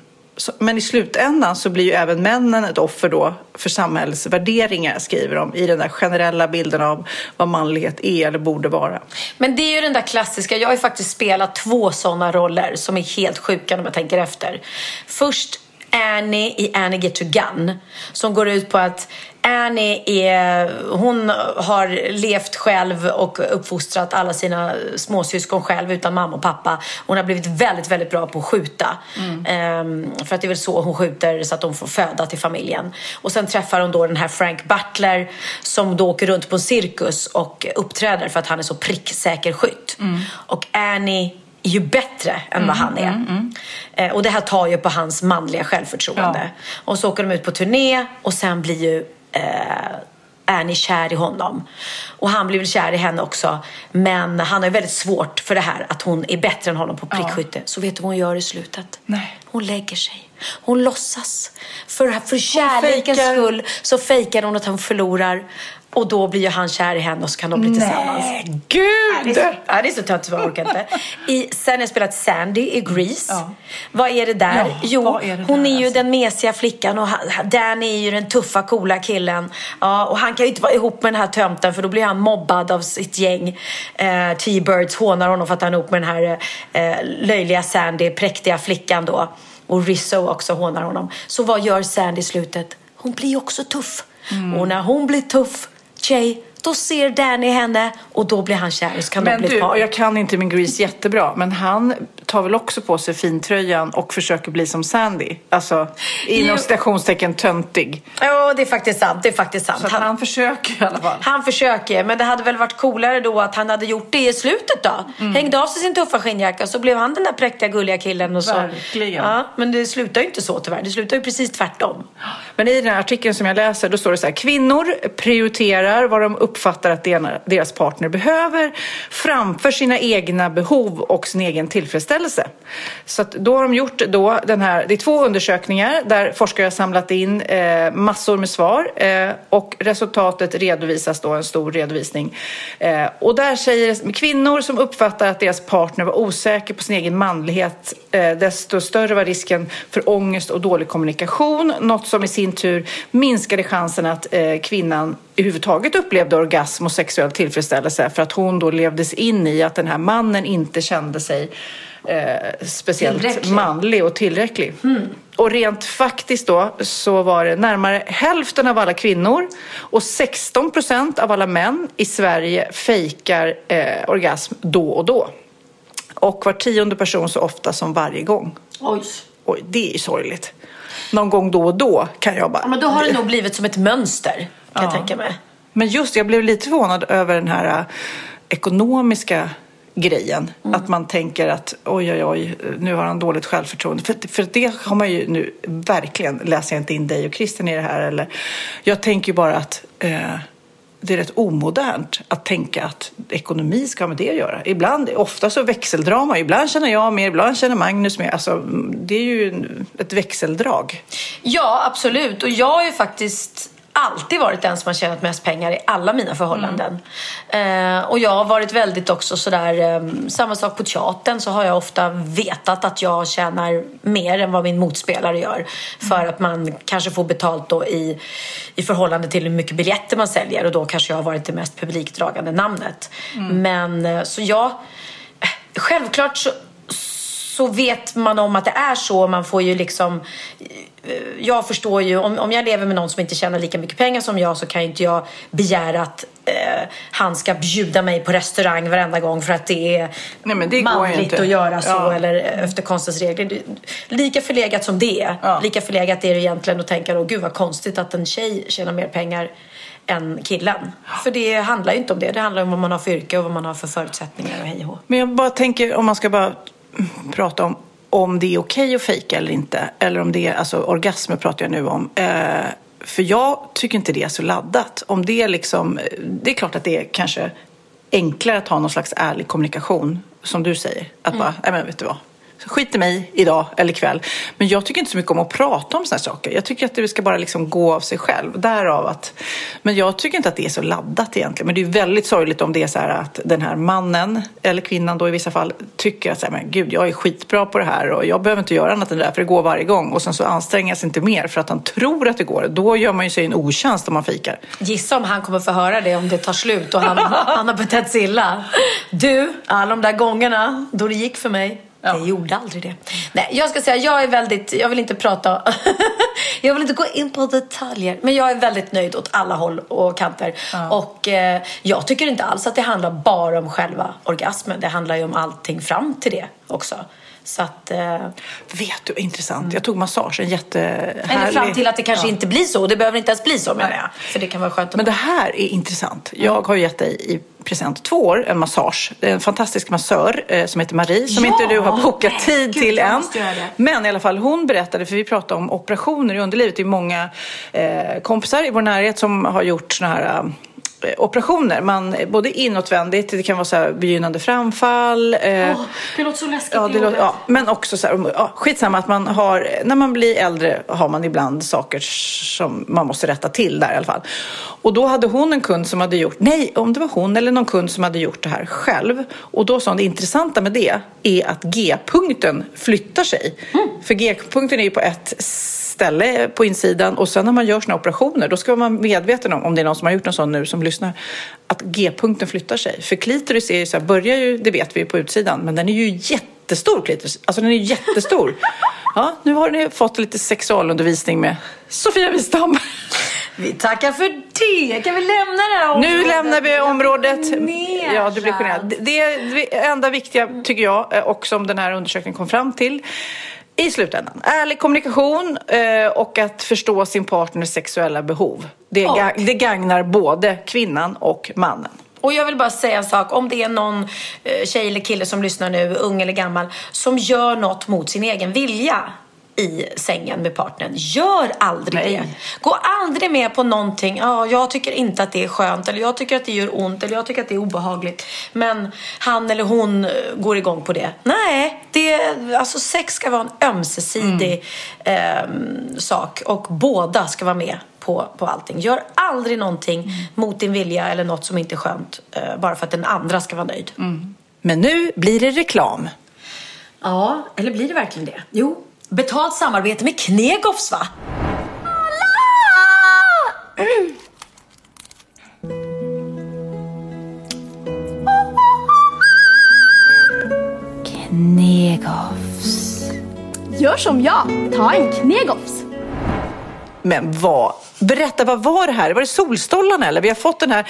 Men i slutändan så blir ju även männen ett offer då för samhällsvärderingar, skriver de, i den där generella bilden av vad manlighet är eller borde vara. Men det är ju den där klassiska, jag har ju faktiskt spelat två sådana roller som är helt sjuka när man tänker efter. Först Annie i Annie Get to Gun som går ut på att Annie är, hon har levt själv och uppfostrat alla sina småsyskon själv utan mamma och pappa. Hon har blivit väldigt, väldigt bra på att skjuta. Ehm, för att det är väl så hon skjuter så att de får föda till familjen. Och sen träffar hon då den här Frank Butler som då åker runt på en cirkus och uppträder för att han är så pricksäker skytt. Och Annie är ju bättre än vad han är. Eh, och det här tar ju på hans manliga självförtroende. Och så åker de ut på turné och sen blir ju eh, Annie kär i honom. Och han blir väl kär i henne också. Men han har ju väldigt svårt för det här att hon är bättre än honom på prickskytte. Så vet du vad hon gör i slutet? Nej. Hon lägger sig. Hon låtsas. För, för kärlekens skull så fejkar hon att hon förlorar. Och då blir ju han kär i henne och så kan de bli tillsammans. Nej, gud! Det är så, ja, det är så töntigt jag orkar inte. I, sen har jag spelat Sandy i Grease. Ja. Vad är det där? Ja, jo, är det hon där, är ju alltså? den mesiga flickan och Danny är ju den tuffa, coola killen. Ja, och han kan ju inte vara ihop med den här tönten för då blir han mobbad av sitt gäng. Eh, T-Birds hånar honom för att han är ihop med den här eh, löjliga Sandy, präktiga flickan då. Och Rizzo också hånar honom. Så vad gör Sandy i slutet? Hon blir också tuff. Mm. Och när hon blir tuff, tjej, då ser Danny henne och då blir han kär och så kan de Men bli ett du, par. jag kan inte min Grease jättebra, men han tar väl också på sig fintröjan och försöker bli som Sandy. Alltså, inom citationstecken töntig. Ja, det är faktiskt sant. Det är faktiskt sant. Så Han, han försöker i alla fall. han försöker, men det hade väl varit coolare då att han hade gjort det i slutet då. Mm. Hängde av sig sin tuffa skinnjacka och så blev han den där präktiga gulliga killen. Och så. Verkligen. Ja, men det slutar ju inte så tyvärr. Det slutar ju precis tvärtom. Men i den här artikeln som jag läser, då står det så här. Kvinnor prioriterar vad de uppfattar att deras partner behöver framför sina egna behov och sin egen tillfredsställelse. Så att då har de gjort då den här, det är två undersökningar där forskare har samlat in eh, massor med svar eh, och resultatet redovisas då, en stor redovisning. Eh, och där säger kvinnor som uppfattar att deras partner var osäker på sin egen manlighet, eh, desto större var risken för ångest och dålig kommunikation, något som i sin tur minskade chansen att eh, kvinnan överhuvudtaget upplevde orgasm och sexuell tillfredsställelse för att hon då levdes in i att den här mannen inte kände sig eh, speciellt Tillräcklig. manlig och tillräcklig. Och rent faktiskt då så var det närmare hälften av alla kvinnor och 16 procent av alla män i Sverige fejkar eh, orgasm då och då. Och var tionde person så ofta som varje gång. Oj. Oj, det är ju sorgligt. Någon gång då och då kan jag bara... Ja, men då har det nog blivit som ett mönster, kan jag tänka mig. Men just jag blev lite förvånad över den här äh, ekonomiska grejen. Att man tänker att oj, oj, oj, nu har han dåligt självförtroende. För, för det har man ju nu verkligen, läser jag inte in dig och Christian i det här eller. Jag tänker ju bara att eh, det är rätt omodernt att tänka att ekonomi ska ha med det att göra. Ibland, ofta så växeldrama. Ibland känner jag mer, ibland känner Magnus mer. Alltså, det är ju ett växeldrag. Ja, absolut. Och jag har ju faktiskt alltid varit den som har tjänat mest pengar i alla mina förhållanden. Eh, och jag har varit väldigt också sådär, eh, samma sak på teatern så har jag ofta vetat att jag tjänar mer än vad min motspelare gör. För att man kanske får betalt då i, i förhållande till hur mycket biljetter man säljer och då kanske jag har varit det mest publikdragande namnet. Men eh, så jag, eh, självklart så så vet man om att det är så. Man får ju liksom... eh, Jag förstår ju, om, om jag lever med någon som inte tjänar lika mycket pengar som jag så kan ju inte jag begära att eh, han ska bjuda mig på restaurang varenda gång för att det är Nej, det manligt att göra så Ja. eller efter konstens regler. Lika förlegat som det är, Ja. lika förlegat är det egentligen att tänka då, gud vad konstigt att en tjej tjänar mer pengar än killen. För det handlar ju inte om det. Det handlar om vad man har för yrke och vad man har för förutsättningar och hej och. Men jag bara tänker om man ska bara prata om om det är okej att fejka eller inte. Eller om det är, alltså orgasmer pratar jag nu om. Eh, för jag tycker inte det är så laddat. Om det är liksom, det är klart att det är kanske enklare att ha någon slags ärlig kommunikation. Som du säger. Att bara, nej men vet du vad. Skit i mig idag eller ikväll. Men jag tycker inte så mycket om att prata om sådana saker. Jag tycker att det ska bara liksom gå av sig själv. Därav att... Men jag tycker inte att det är så laddat egentligen. Men det är väldigt sorgligt om det är så här att den här mannen, eller kvinnan då i vissa fall, tycker att så här, men gud, jag är skitbra på det här och jag behöver inte göra annat än det där för det går varje gång. Och sen så anstränger jag sig inte mer för att han tror att det går. Då gör man ju sig en otjänst om man fikar. Gissa om han kommer få höra det om det tar slut och han, han har betett sig illa. Du, alla de där gångerna då det gick för mig. Det gjorde aldrig det. Nej, jag ska säga, jag är väldigt, jag vill inte prata, jag vill inte gå in på detaljer. Men jag är väldigt nöjd åt alla håll och kanter. Och eh, jag tycker inte alls att det handlar bara om själva orgasmen. Det handlar ju om allting fram till det också. Så att... Eh, Vet du, intressant. Jag tog massage, en jättehärlig... eller fram till att det kanske Ja. inte blir så. Det behöver inte ens bli så menar jag. För det kan vara skönt Men det här är intressant. Jag har gett dig i present två år en massage. En fantastisk massör eh, som heter Marie som Ja! inte du har bokat tid Gud, till än. Men i alla fall, hon berättade, för vi pratade om operationer i underlivet. Det är många eh, kompisar i vår närhet som har gjort såna här eh, operationer. Man, både inåtvändigt, det kan vara så här begynnande framfall. Eh, det låter så läskigt Ja, det låter, ja, men också så här, ja, skitsamma att man har, när man blir äldre har man ibland saker som man måste rätta till där i alla fall. Och då hade hon en kund som hade gjort, nej om det var hon eller någon kund som hade gjort det här själv. Och då sa hon det intressanta med det är att G-punkten flyttar sig. För G-punkten är ju på ett ställe på insidan och sen när man gör såna operationer då ska man vara medveten om, om det är någon som har gjort en sån nu som lyssnar, att G-punkten flyttar sig. För klitoris är ju så här, börjar ju, det vet vi på utsidan, men den är ju jättestor klitoris. Alltså den är jättestor. Ja, nu har ni fått lite sexualundervisning med Sofia Wistam. Vi tackar för det. Kan vi lämna det här området? Nu lämnar vi området. Ja, du blir generad. Det är det enda viktiga, tycker jag, eh, och som den här undersökningen kom fram till i slutändan. Ärlig kommunikation eh, och att förstå sin partners sexuella behov. Det, Och- ga- det gagnar både kvinnan och mannen. Och jag vill bara säga en sak. Om det är någon eh, tjej eller kille som lyssnar nu, ung eller gammal, som gör något mot sin egen vilja i sängen med partnern. Gör aldrig Nej. det. Gå aldrig med på någonting. Ja, jag tycker inte att det är skönt eller jag tycker att det gör ont eller jag tycker att det är obehagligt. Men han eller hon eh, går igång på det. Nej, det, alltså sex ska vara en ömsesidig ehm, sak och båda ska vara med på, på allting. Gör aldrig någonting mot din vilja eller något som inte är skönt eh, bara för att den andra ska vara nöjd. Men nu blir det reklam. Ja, eller blir det verkligen det? Jo. Betalt samarbete med Knegoffs va? Gör som jag, ta en Knegoffs. Men vad, berätta, vad var det här? Var det Solstollarna eller? Vi har fått den här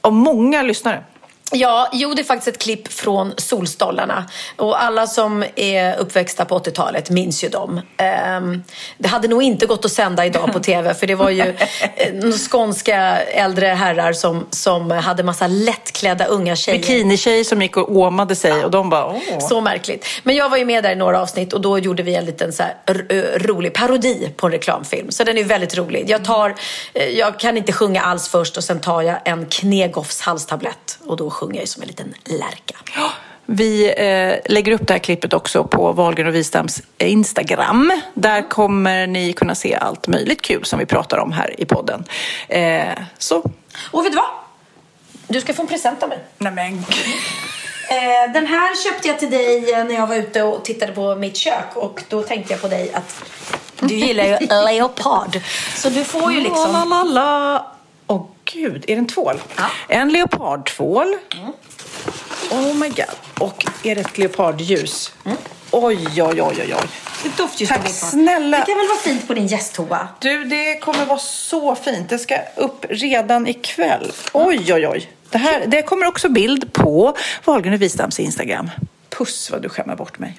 av många lyssnare. Ja, jo det är faktiskt ett klipp från Solstollarna. Och alla som är uppväxta på 80-talet minns ju dem. Ehm, det hade nog inte gått att sända idag på tv för det var ju eh, några skånska äldre herrar som, som hade massa lättklädda unga tjejer. Bikinitjejer som gick och åmade sig och de bara åh. Så märkligt. Men jag var ju med där i några avsnitt och då gjorde vi en liten så rolig parodi på en reklamfilm. Så den är väldigt rolig. Jag, tar, eh, jag kan inte sjunga alls först och sen tar jag en Knegoffs halstablett och då sjunger jag ju som en liten lärka. Vi eh, lägger upp det här klippet också på Wahlgren och Wistams Instagram. Där kommer ni kunna se allt möjligt kul som vi pratar om här i podden. Eh, så. Och vet du vad? Du ska få en present av mig. Nej men Eh, den här köpte jag till dig eh, när jag var ute och tittade på mitt kök och då tänkte jag på dig att du gillar ju leopard. Så du får ju liksom... la, la, la. Åh gud, är det en tvål? Ja. En leopardtvål. Oh my god. Och är det ett leopardljus? Oj, oj, oj, oj, oj. Ett doftljus Tack snälla. Det kan väl vara fint på din gästtoa? Du, det kommer vara så fint. Det ska upp redan ikväll. Oj, oj, oj. Det, här, det kommer också bild på Wahlgren och Wistams Instagram. Puss vad du skämmer bort mig.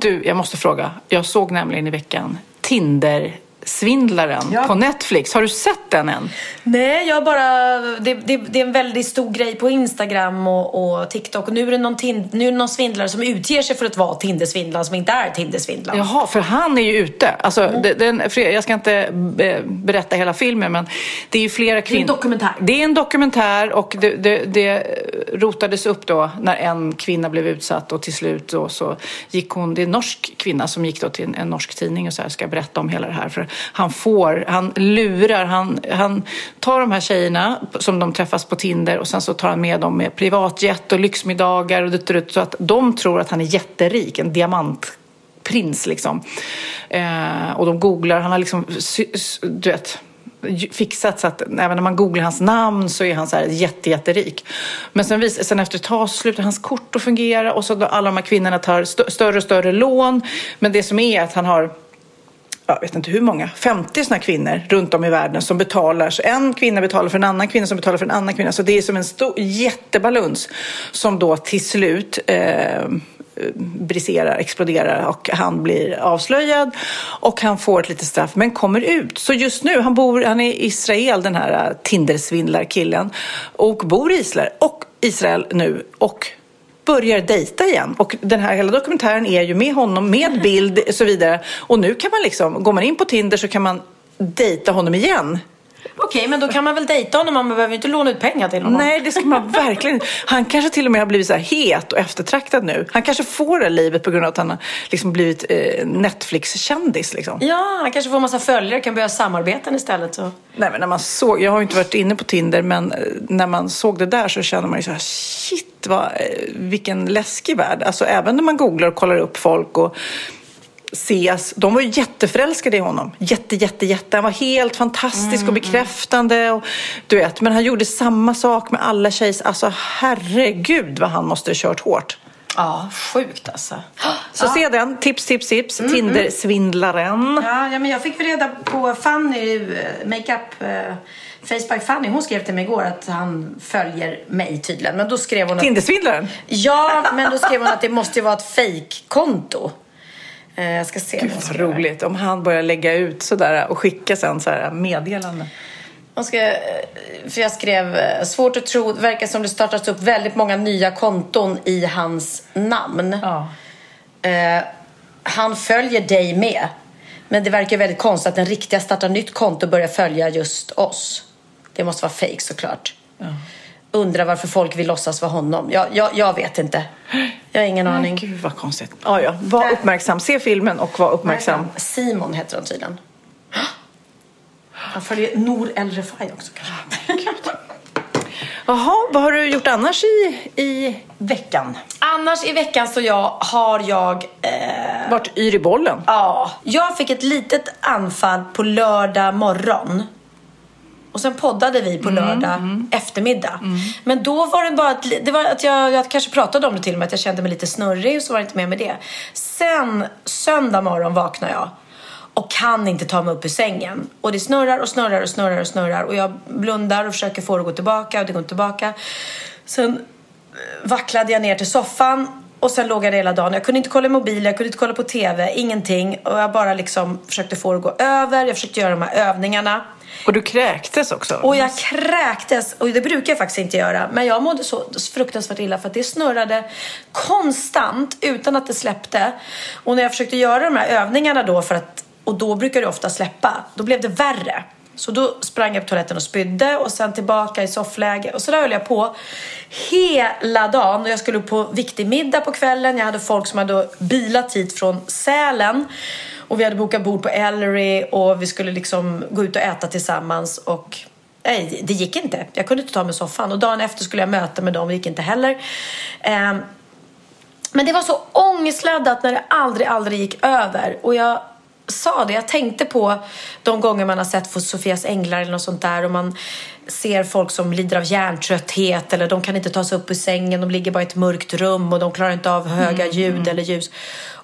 Du, jag måste fråga. Jag såg nämligen i veckan Tinder Tindersvindlaren Ja. på Netflix. Har du sett den än? Nej, jag bara... Det, det, det är en väldigt stor grej på Instagram och, och TikTok. Och nu är, det någon tin, nu är det någon svindlare som utger sig för att vara Tindersvindlaren som inte är Tindersvindlaren. Jaha, för han är ju ute. Alltså, det- den, jag ska inte eh, berätta hela filmen, men det är ju flera kvinnor. dokumentär. Det är en dokumentär och det, det, det rotades upp då när en kvinna blev utsatt och till slut då så gick hon, det är en norsk kvinna som gick då till en, en norsk tidning och så här, ska berätta om hela det här. För han får, han lurar, han, han tar de här tjejerna som de träffas på Tinder och sen så tar han med dem med privatjet och lyxmiddagar och dutt, så att de tror att han är jätterik, en diamant prins liksom. Eh, och de googlar, han har liksom, du vet, fixat så att även när man googlar hans namn så är han så här jätte, jätterik. Men sen, vis, sen efter ett tag så slutar hans kort att fungera och så då alla de här kvinnorna tar st- större och större lån. Men det som är att han har jag vet inte hur många, 50 sådana kvinnor runt om i världen som betalar. Så en kvinna betalar för en annan kvinna som betalar för en annan kvinna. Så det är som en stor jättebaluns som då till slut eh, briserar, exploderar och han blir avslöjad och han får ett litet straff men kommer ut. Så just nu, han bor, han är i Israel den här eh, Tindersvindlarkillen och bor i Israel och Israel nu och börjar dejta igen. Och den här hela dokumentären är ju med honom, med bild och så vidare. Och nu kan man liksom, går man in på Tinder så kan man dejta honom igen. Okej, men då kan man väl dejta honom, man behöver inte låna ut pengar till honom. Nej, det ska man verkligen inte. Han kanske till och med har blivit så här het och eftertraktad nu. Han kanske får det livet på grund av att han har liksom blivit eh, Netflix-kändis. Liksom. Ja, han kanske får en massa följare, kan börja samarbeta istället. Så. Nej, men när man såg, jag har ju inte varit inne på Tinder, men eh, när man såg det där så känner man ju så här, shit, vad, eh, vilken läskig värld. Alltså även när man googlar och kollar upp folk och ses, de var ju jätteförälskade i honom. Jätte, jätte, jätte. Han var helt fantastisk och bekräftande. Och, du vet, men han gjorde samma sak med alla tjejer. Alltså herregud vad han måste ha kört hårt. Ja, sjukt alltså. Så se den, tips, tips, tips. Tindersvindlaren. Ja, ja, men jag fick reda på Fanny, eh, makeup, eh, Facebook Fanny, hon skrev till mig igår att han följer mig tydligen. Men då skrev hon att... Tindersvindlaren? Ja, men då skrev hon att det måste vara ett fake-konto. Eh, Jag ska se. Gud vad roligt om han börjar lägga ut sådär och skicka sen så här meddelanden. Man ska, för jag skrev, eh, svårt att tro, verkar som det startats upp väldigt många nya konton i hans namn. Eh, han följer dig med. Men det verkar väldigt konstigt att den riktiga startar nytt konto börjar följa just oss. Det måste vara fake såklart. Undrar varför folk vill låtsas vara honom. Jag, jag, jag vet inte. Jag har ingen aning. Gud vad konstigt. Ja, ja. Var uppmärksam. Se filmen och var uppmärksam. Simon heter han tydligen. Han följer Nour El Refai också kanske. Jaha, vad har du gjort annars i, i veckan? Annars i veckan så jag, har jag... Eh, Vart yr i bollen? Ja, jag fick ett litet anfall på lördag morgon. Och sen poddade vi på lördag eftermiddag. Men då var det bara att, det var att jag, jag kanske pratade om det till och med, att jag kände mig lite snurrig och så var det inte med med det. Sen söndag morgon vaknar jag och kan inte ta mig upp ur sängen. Och det snurrar och snurrar och snurrar och snurrar och jag blundar och försöker få det att gå tillbaka och det går inte tillbaka. Sen eh, vacklade jag ner till soffan och sen låg jag där hela dagen. Jag kunde inte kolla i mobilen, jag kunde inte kolla på TV, ingenting. Och jag bara liksom försökte få det att gå över. Jag försökte göra de här övningarna. Och du kräktes också? Och jag kräktes, och det brukar jag faktiskt inte göra. Men jag mådde så fruktansvärt illa för att det snurrade konstant utan att det släppte. Och när jag försökte göra de här övningarna då för att, och då brukar det ofta släppa, då blev det värre. Så då sprang jag på toaletten och spydde och sen tillbaka i soffläge. Och så där höll jag på hela dagen. Och jag skulle på viktig middag på kvällen. Jag hade folk som hade bilat hit från Sälen. Och vi hade bokat bord på Ellery och vi skulle liksom gå ut och äta tillsammans. Och nej, det gick inte. Jag kunde inte ta mig soffan. Och dagen efter skulle jag möta med dem, det gick inte heller. Ehm, men det var så ångestladdat när det aldrig, aldrig gick över. Och jag sa det, jag tänkte på de gånger man har sett för Sofias änglar eller något sånt där och man ser folk som lider av hjärntrötthet eller de kan inte ta sig upp ur sängen, de ligger bara i ett mörkt rum och de klarar inte av höga ljud eller ljus.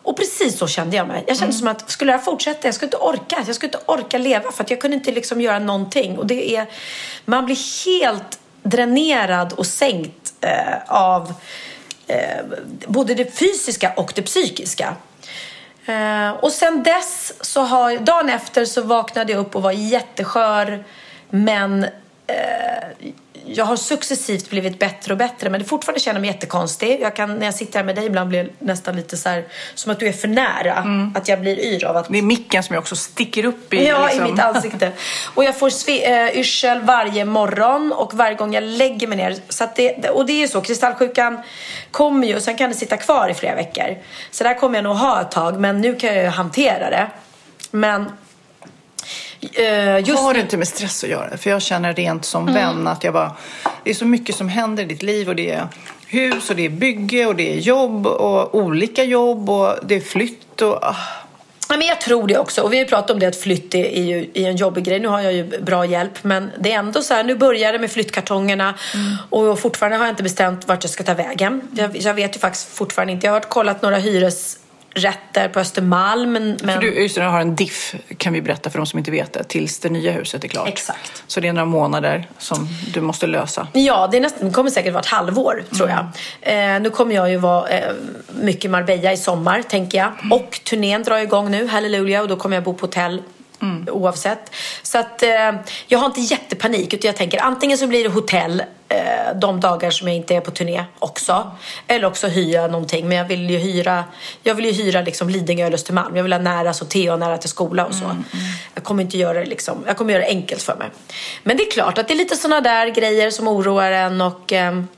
Och precis så kände jag mig. Jag kände som att skulle jag fortsätta, jag skulle inte orka. Jag skulle inte orka leva för att jag kunde inte liksom göra någonting. Och det är, man blir helt dränerad och sänkt eh, av eh, både det fysiska och det psykiska. Eh, och sen dess, så har, dagen efter så vaknade jag upp och var jätteskör. Men eh, jag har successivt blivit bättre och bättre men det fortfarande känner mig jättekonstig. Jag kan, när jag sitter här med dig ibland blir det nästan lite så här, som att du är för nära. Mm. Att jag blir yr av att... Det är micken som jag också sticker upp i. Ja, liksom. i mitt ansikte. Och jag får sve- äh, yrsel varje morgon och varje gång jag lägger mig ner. Så det, och det är ju så, kristallsjukan kommer ju och sen kan det sitta kvar i flera veckor. Så där kommer jag nog ha ett tag men nu kan jag ju hantera det. Men eh, just har det inte med stress att göra? För jag känner rent som Mm. vän att jag bara... Det är så mycket som händer i ditt liv och det är hus och det är bygge och det är jobb och olika jobb och det är flytt och... ah. Ja, men jag tror det också. Och vi har pratat om det att flytt är, ju, är en jobbig grej. Nu har jag ju bra hjälp. Men det är ändå så här, nu börjar det med flyttkartongerna. Och fortfarande har jag inte bestämt vart jag ska ta vägen. Jag, jag vet ju faktiskt fortfarande inte. Jag har varit kollat några hyresrätter på Östermalm. Men, men... För du nu har en diff, kan vi berätta för de som inte vet det, tills det nya huset är klart. Exakt. Så det är några månader som du måste lösa. Ja, det, är nästan, det kommer säkert vara ett halvår tror jag. Eh, nu kommer jag ju vara eh, mycket i Marbella i sommar, tänker jag. Och turnén drar igång nu, halleluja, och då kommer jag bo på hotell oavsett. Så att eh, jag har inte jättepanik, utan jag tänker antingen så blir det hotell eh, de dagar som jag inte är på turné också. Eller också hyra någonting, men jag vill ju hyra, jag vill ju hyra liksom Lidingö eller Östermalm. Jag vill ha nära Sotea och nära till skola och så. Jag kommer inte göra det liksom, jag kommer göra det enkelt för mig. Men det är klart att det är lite sådana där grejer som oroar en och ehm,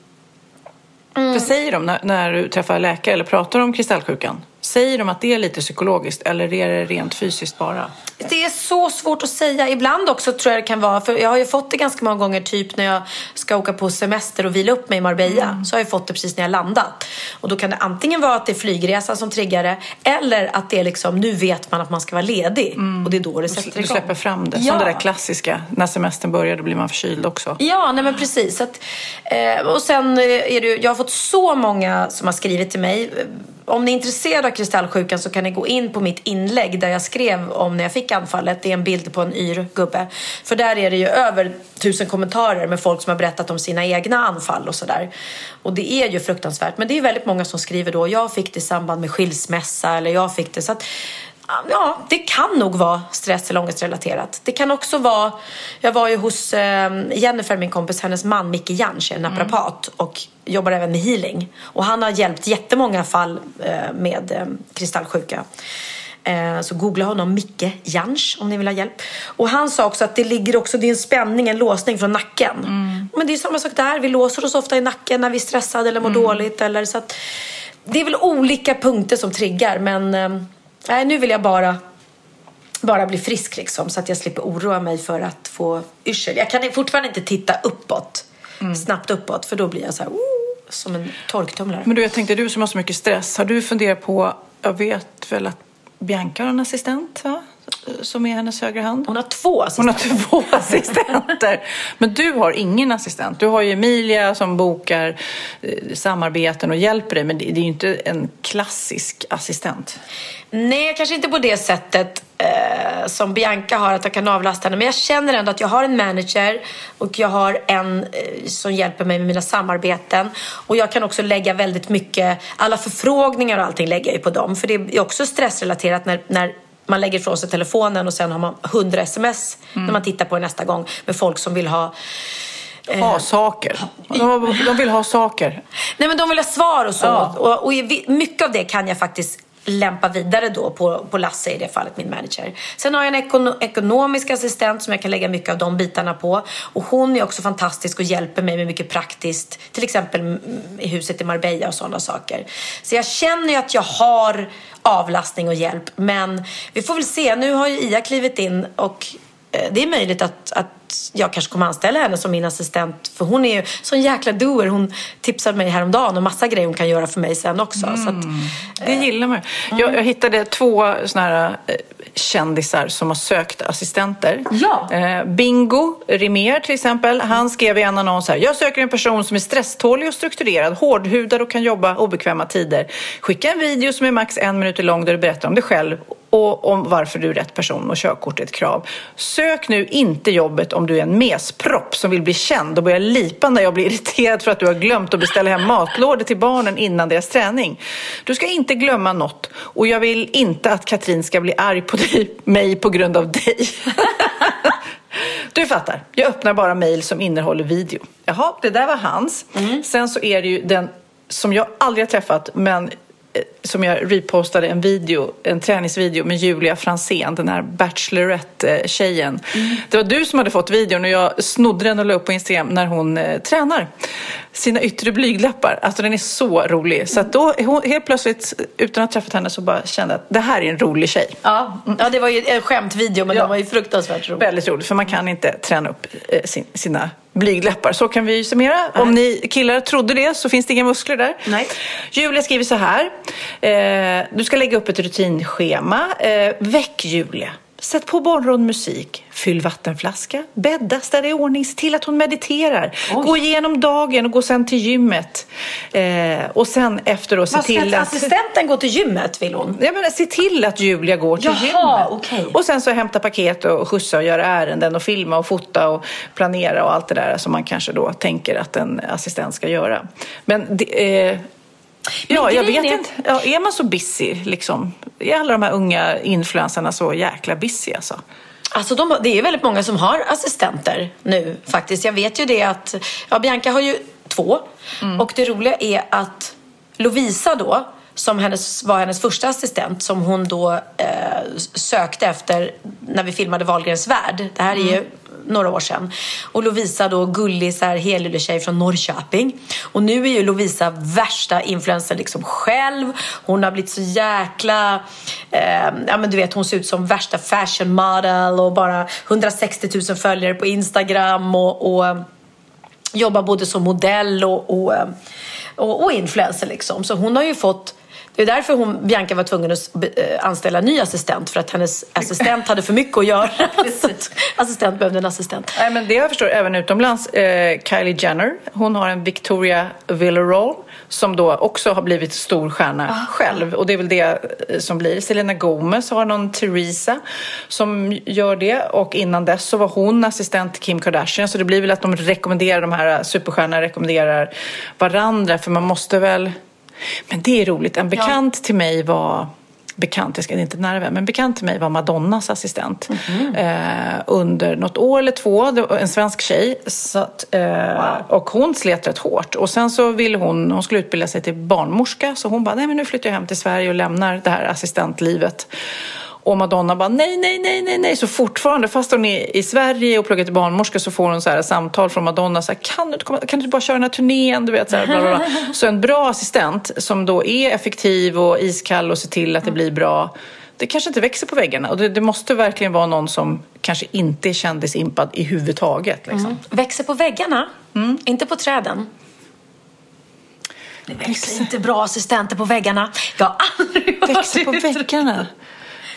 För säger de när, när du träffar läkare eller pratar om kristallsjukan, säger de att det är lite psykologiskt eller är det rent fysiskt bara? Det är så svårt att säga. Ibland också tror jag det kan vara, för jag har ju fått det ganska många gånger typ när jag ska åka på semester och vila upp mig i Marbella. Så har jag fått det precis när jag landat. Och då kan det antingen vara att det är flygresan som triggar det eller att det är liksom, nu vet man att man ska vara ledig. Och det är då det sätter igång. Du släpper fram det, Ja. som det där klassiska, när semestern börjar då blir man förkyld också. Ja, nej men precis. Att, eh, och sen eh, är det jag har fått så många som har skrivit till mig. Eh, Om ni är intresserade för kristallsjukan så kan ni gå in på mitt inlägg där jag skrev om när jag fick anfallet. Det är en bild på en yr gubbe. För där är det ju över tusen kommentarer med folk som har berättat om sina egna anfall och sådär. Och det är ju fruktansvärt. Men det är väldigt många som skriver då, jag fick det i samband med skilsmässa eller jag fick det. Så att, Ja, det kan nog vara stress eller ångestrelaterat. Det kan också vara... Jag var ju hos eh, Jennifer, min kompis, hennes man Micke Jansch, en naprapat och jobbar även med healing. Och han har hjälpt jättemånga fall eh, med eh, kristallsjuka. Eh, så googla honom, Micke Jansch, om ni vill ha hjälp. Och han sa också att det ligger också, det är en spänning, en låsning från nacken. Men det är samma sak där, vi låser oss ofta i nacken när vi är stressade eller mår dåligt. Eller, så att, det är väl olika punkter som triggar, men eh, nej, nu vill jag bara bara bli frisk liksom så att jag slipper oroa mig för att få yrsel. Jag kan fortfarande inte titta uppåt, snabbt uppåt för då blir jag så här, oh, som en torktumlare. Men du, jag tänkte, du som har så mycket stress, har du funderat på, jag vet väl att Bianca har en assistent, va? Som är hennes högra hand. Hon har två assistenter. Hon har två assistenter. Men du har ingen assistent. Du har ju Emilia som bokar eh, samarbeten och hjälper dig, men det, det är ju inte en klassisk assistent. Nej, kanske inte på det sättet eh, som Bianca har, att jag kan avlasta henne. Men jag känner ändå att jag har en manager och jag har en eh, som hjälper mig med mina samarbeten. Och jag kan också lägga väldigt mycket, alla förfrågningar och allting lägger jag ju på dem. För det är också stressrelaterat när, när man lägger ifrån sig telefonen och sen har man hundra sms när man tittar på det nästa gång med folk som vill ha Ha saker. De, de vill ha saker. Nej men de vill ha svar och så. Ja. Och, och mycket av det kan jag faktiskt lämpa vidare då på, på Lasse i det fallet, min manager. Sen har jag en ekono ekonomisk assistent som jag kan lägga mycket av de bitarna på. Och hon är också fantastisk och hjälper mig med mycket praktiskt. Till exempel i huset i Marbella och sådana saker. Så jag känner ju att jag har avlastning och hjälp. Men vi får väl se. Nu har ju Ia klivit in och eh, det är möjligt att, att jag kanske kommer anställa henne som min assistent. För hon är ju sån jäkla doer. Hon tipsade mig häromdagen om massa grejer hon kan göra för mig sen också. Så att, Det gillar man. Jag, jag hittade två såna här eh, kändisar som har sökt assistenter. Ja. Eh, Bingo Rimér till exempel. Han skrev i en annons här. Jag söker en person som är stresstålig och strukturerad, hårdhudad och kan jobba obekväma tider. Skicka en video som är max en minut lång där du berättar om dig själv och om varför du är rätt person och körkort är ett krav. Sök nu inte jobbet om du är en mespropp som vill bli känd och börja lipa när jag blir irriterad för att du har glömt att beställa hem matlådor till barnen innan deras träning. Du ska inte glömma något och jag vill inte att Katrin ska bli arg på dig, mig på grund av dig. Du fattar, jag öppnar bara mejl som innehåller video. Jaha, det där var hans. Sen så är det ju den som jag aldrig har träffat, men som jag repostade en video, en träningsvideo med Julia Fransén, den här Bachelorette-tjejen. Det var du som hade fått videon och jag snodde den och la upp på Instagram när hon eh, tränar sina yttre blygdläppar. Alltså den är så rolig. Så att då hon, helt plötsligt, utan att ha träffat henne, så bara kände att det här är en rolig tjej. Ja, ja det var ju en skämtvideo men Ja. den var ju fruktansvärt rolig. Väldigt roligt, för man kan inte träna upp eh, sin, sina blygdläppar. Så kan vi ju summera. Om ni killar trodde det så finns det inga muskler där. Nej. Julia skriver så här. Eh, du ska lägga upp ett rutinschema. Eh, väck Julia. Sätt på morgonmusik, fyll vattenflaska, bädda, städa i ordning, se till att hon mediterar. Gå igenom dagen och gå sen till gymmet. Eh, och sen efter då se till att... assistenten gå till gymmet vill hon? Jag menar, se till att Julia går till Jaha, gymmet. okej. Och sen så hämta paket och skjutsa och göra ärenden och filma och fota och planera och allt det där som man kanske då tänker att en assistent ska göra. Men det, eh, Ja, jag vet är- inte. Ja, är man så busy liksom? Är alla de här unga influencerna så jäkla busy alltså? Alltså de, det är väldigt många som har assistenter nu faktiskt. Jag vet ju det att ja, Bianca har ju två. Och det roliga är att Lovisa då, som hennes, var hennes första assistent, som hon då eh, sökte efter när vi filmade Wahlgrens värld. Det här är ju några år sedan. Och Lovisa då, gullig så här helylle-tjej från Norrköping. Och nu är ju Lovisa värsta influencer liksom själv. Hon har blivit så jäkla... Eh, ja men du vet, hon ser ut som värsta fashion model och bara 160 000 följare på Instagram och, och jobbar både som modell och, och, och, och influencer liksom. Så hon har ju fått det är därför hon, Bianca var tvungen att eh, anställa en ny assistent för att hennes assistent hade för mycket att göra. Assistent behövde en assistent. Nej, men det jag förstår även utomlands, eh, Kylie Jenner, hon har en Victoria Villarreal som då också har blivit stor stjärna själv. Och det är väl det eh, som blir. Selena Gomez har någon Teresa som gör det. Och innan dess så var hon assistent till Kim Kardashian. Så det blir väl att de rekommenderar, de här superstjärnorna rekommenderar varandra. För man måste väl... Men det är roligt. En bekant till mig var bekant, jag ska inte nära vän, men bekant till mig var Madonnas assistent eh, under något år eller två. Det var en svensk tjej. Att, eh, Och hon slet rätt hårt. Och sen så ville hon, hon skulle utbilda sig till barnmorska. Så hon bara, nej men nu flyttar jag hem till Sverige och lämnar det här assistentlivet. Och Madonna bara nej, nej, nej, nej, nej. Så fortfarande, fast hon är i Sverige och pluggar till barnmorska så får hon så här samtal från Madonna. Så här, kan, du kan du bara köra den här turnén? Du vet, så, här, bla, bla, bla. så en bra assistent som då är effektiv och iskall och ser till att det blir bra. Det kanske inte växer på väggarna. Och det, det måste verkligen vara någon som kanske inte är kändisimpad i huvudtaget. Liksom. Växer på väggarna, inte på träden. Det växer inte bra assistenter på väggarna. Jag har aldrig Växer på väggarna?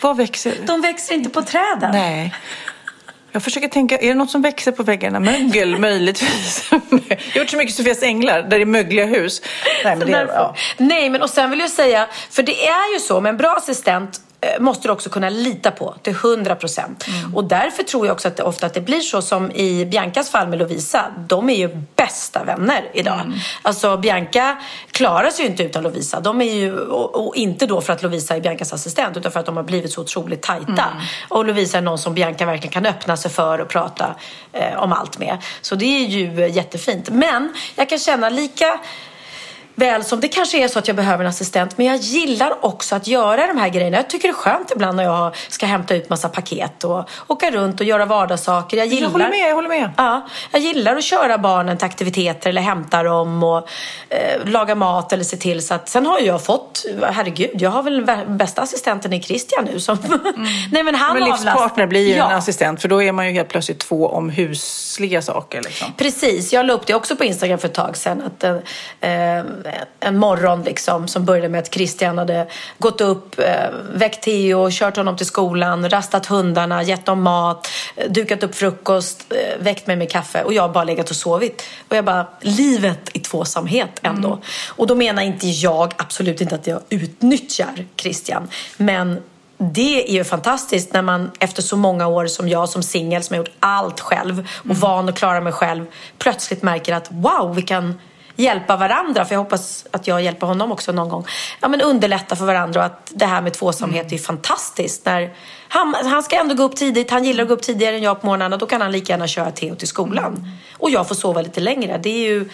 Vad växer? De växer inte på träden. Nej. Jag försöker tänka, är det något som växer på väggarna? Mögel möjligtvis. Jag har gjort så mycket Sofias änglar, där det är mögliga hus. Nej, men det ja. Nej, men och sen vill jag säga, för det är ju så med en bra assistent måste du också kunna lita på till 100 procent. Mm. Och därför tror jag också att det ofta att det blir så som i Biancas fall med Lovisa. De är ju bästa vänner idag. Mm. Alltså Bianca klarar sig ju inte utan Lovisa. De är ju, och, och inte då för att Lovisa är Biancas assistent utan för att de har blivit så otroligt tajta. Mm. Och Lovisa är någon som Bianca verkligen kan öppna sig för och prata eh, om allt med. Så det är ju eh, jättefint. Men jag kan känna lika väl som det kanske är så att jag behöver en assistent men jag gillar också att göra de här grejerna. Jag tycker det är skönt ibland när jag ska hämta ut massa paket och åka runt och göra vardagssaker. Jag, gillar, håller med, jag håller med. Ja, jag gillar att köra barnen till aktiviteter eller hämta dem och eh, laga mat eller se till så att sen har jag fått, herregud, jag har väl vä- bästa assistenten i Christian nu som, nej men han Men avlastar- livspartner blir ju ja. en assistent, för då är man ju helt plötsligt två om husliga saker. Liksom. Precis, jag la upp det också på Instagram för ett tag sedan. Att eh, en morgon liksom, som började med att Christian hade gått upp, eh, väckt Theo, kört honom till skolan, rastat hundarna, gett dem mat, eh, dukat upp frukost, eh, väckt mig med kaffe och jag bara legat och sovit. Och jag bara, livet i tvåsamhet ändå. Och då menar inte jag absolut inte att jag utnyttjar Christian, men det är ju fantastiskt när man efter så många år som jag som singel som har gjort allt själv och van att klara mig själv plötsligt märker att wow, vi kan hjälpa varandra. För jag hoppas att jag hjälper honom också någon gång. Ja, men underlätta för varandra och att det här med tvåsamhet är fantastiskt. När han, han ska ändå gå upp tidigt. Han gillar att gå upp tidigare än jag på morgonen och då kan han lika gärna köra Theo till skolan. Och jag får sova lite längre. Det är ju...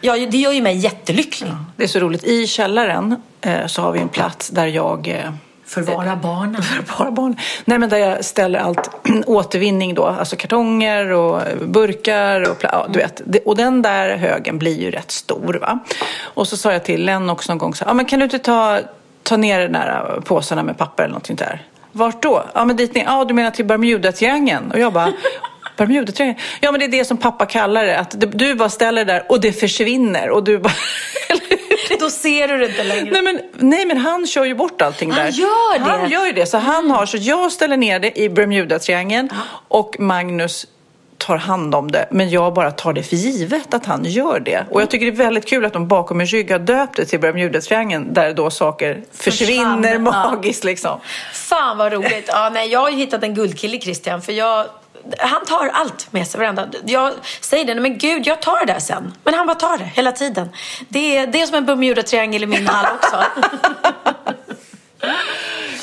Ja, det gör ju mig jättelycklig. Det är så roligt. I källaren eh, så har vi en plats där jag eh, Förvara barnen. Förvara barn. Nej, men där jag ställer allt återvinning då, alltså kartonger och burkar och ja, du vet. Det- Och den där högen blir ju rätt stor va. Och så sa jag till Len också någon gång så ja men kan du inte ta, ta ner den där påsarna med papper eller någonting där? Vart då? Ja men dit ner. Ja du menar till Bermudatriangeln? Och jag bara Bermudatriangeln? Ja men det är det som pappa kallar det. Att du- du bara ställer det där och det försvinner och du bara Då ser du det inte längre. Nej men, nej men han kör ju bort allting Han där. gör det? Mm. Han gör ju det. Så han har, så jag ställer ner det i Bermudatriangeln och Magnus tar hand om det. Men jag bara tar det för givet att han gör det. Och jag tycker det är väldigt kul att de bakom min rygg har döpt det till Bermudatriangeln där då saker försvinner Försvann, ja. magiskt liksom. Fan vad roligt. Ja, nej, jag har ju hittat en guldkille Christian. För jag, han tar allt med sig varenda. Jag säger det, men gud jag tar det där sen. Men han bara tar det hela tiden. Det är, det är som en Bermuda-triangel i min hall också.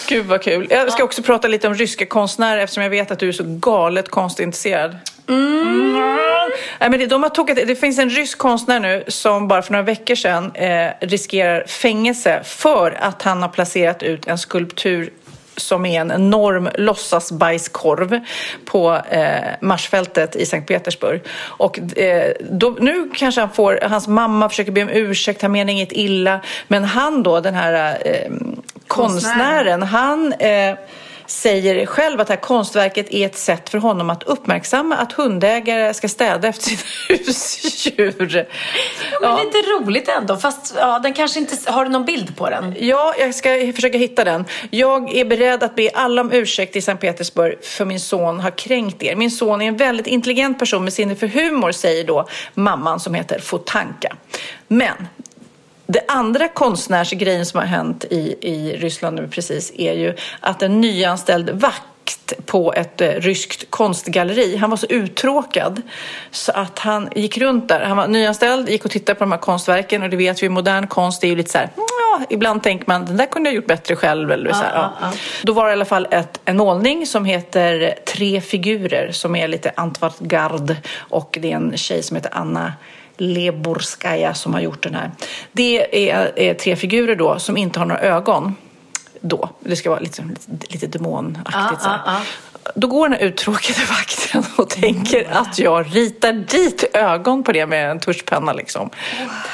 Gud vad kul. Jag ska också prata lite om ryska konstnärer eftersom jag vet att du är så galet konstintresserad. Mm. Nej, men det, de har tokat, det finns en rysk konstnär nu som bara för några veckor sedan eh, riskerar fängelse för att han har placerat ut en skulptur som är en enorm låtsasbajskorv på eh, Marsfältet i Sankt Petersburg. Och eh, då, nu kanske han får, hans mamma försöker be om ursäkt, han menar inget illa. Men han då, den här eh, konstnären, han eh, säger själv att det här konstverket är ett sätt för honom att uppmärksamma att hundägare ska städa efter sina husdjur. Men lite roligt ändå. Fast ja, den kanske inte... Har du någon bild på den? Ja, jag ska försöka hitta den. Jag är beredd att be alla om ursäkt i Sankt Petersburg för min son har kränkt er. Min son är en väldigt intelligent person med sinne för humor, säger då mamman som heter Fotanka. Men det andra konstnärsgrejen som har hänt i, i Ryssland nu precis är ju att en nyanställd vakt på ett eh, ryskt konstgalleri. Han var så uttråkad så att han gick runt där. Han var nyanställd, gick och tittade på de här konstverken och det vet vi, modern konst är ju lite så här, ja, ibland tänker man den där kunde jag gjort bättre själv. Eller så här, ja. Då var det i alla fall ett, en målning som heter Tre figurer som är lite avantgarde och det är en tjej som heter Anna Leborskaja som har gjort den här. Det är, tre figurer då som inte har några ögon. Då. Det ska vara lite, lite, demonaktigt. så här. Då går den här uttråkade vakten och tänker att jag ritar dit ögon på det med en tuschpenna. Liksom.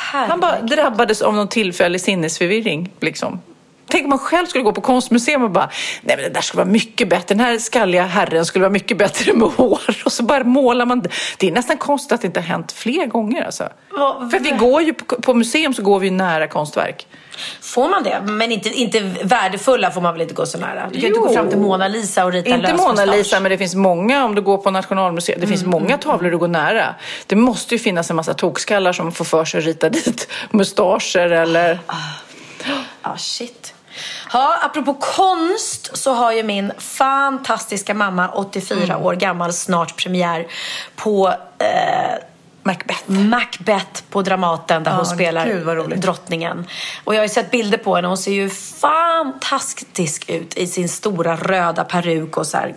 Han bara drabbades av någon tillfällig sinnesförvirring. Liksom. Tänk om man själv skulle gå på konstmuseum och bara, nej men det där skulle vara mycket bättre, den här skalliga herren skulle vara mycket bättre med hår. Och så bara målar man. Det är nästan konstigt att det inte har hänt fler gånger alltså. För vi går ju på, på museum så går vi ju nära konstverk. Får man det? Men inte, inte värdefulla får man väl inte gå så nära? Du kan inte Jo. gå fram till Mona Lisa och rita Inte lös Mona mustasch. Lisa, men det finns många om du går på Nationalmuseum. Det finns många tavlor du går nära. Det måste ju finnas en massa tokskallar som får för sig att rita dit mustascher eller... Ja, shit. Ja, apropå konst så har ju min fantastiska mamma, 84 Mm. år gammal, snart premiär på eh, Macbeth. Macbeth på Dramaten där Ja, hon spelar gud, drottningen. Och jag har ju sett bilder på henne. Hon ser ju fantastisk ut i sin stora röda peruk och så här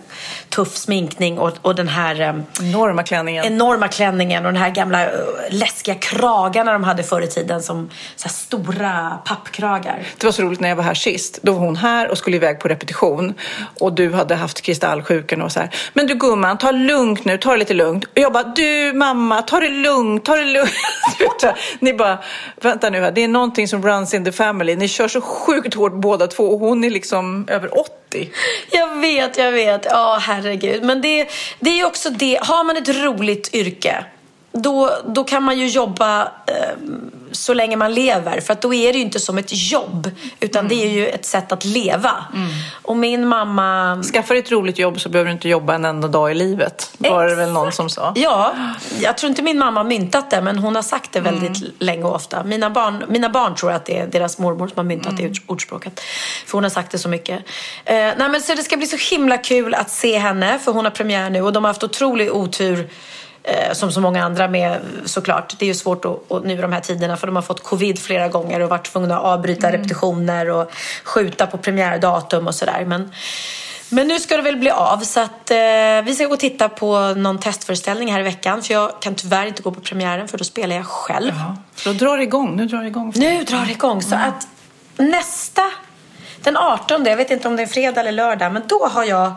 tuff sminkning och, och den här eh, Enorma klänningen. enorma klänningen och den här gamla eh, läskiga kragarna de hade förr i tiden som så stora pappkragar. Det var så roligt när jag var här sist. Då var hon här och skulle iväg på repetition. Och du hade haft kristallsjukan och så här. Men du gumman, ta lugnt nu, ta det lite lugnt. Och jag bara, du mamma, ta det lugnt, ta det lugnt. Ni bara, vänta nu här, det är någonting som runs in the family. Ni kör så sjukt hårt båda två och hon är liksom över 80. Jag vet, jag vet. Ja, herregud. Men det, det är ju också det. Har man ett roligt yrke, då, då kan man ju jobba eh, så länge man lever. För att då är det ju inte som ett jobb, utan det är ju ett sätt att leva. Och min mamma... Skaffa dig ett roligt jobb så behöver du inte jobba en enda dag i livet. Var det väl någon som sa. Ja, jag tror inte min mamma har myntat det, men hon har sagt det väldigt länge och ofta. Mina barn, mina barn tror att det är deras mormor som har myntat det ordspråket. För hon har sagt det så mycket. Eh, nej, men så det ska bli så himla kul att se henne, för hon har premiär nu och de har haft otrolig otur som så många andra med såklart. Det är ju svårt att, att, nu de här tiderna för de har fått covid flera gånger och varit tvungna att avbryta repetitioner och skjuta på premiärdatum och sådär. Men, men nu ska det väl bli av så att eh, vi ska gå och titta på någon testföreställning här i veckan för jag kan tyvärr inte gå på premiären för då spelar jag själv. Så då drar det igång. Nu drar det igång. Nu drar det igång. Så att nästa, den 18, jag vet inte om det är fredag eller lördag, men då har jag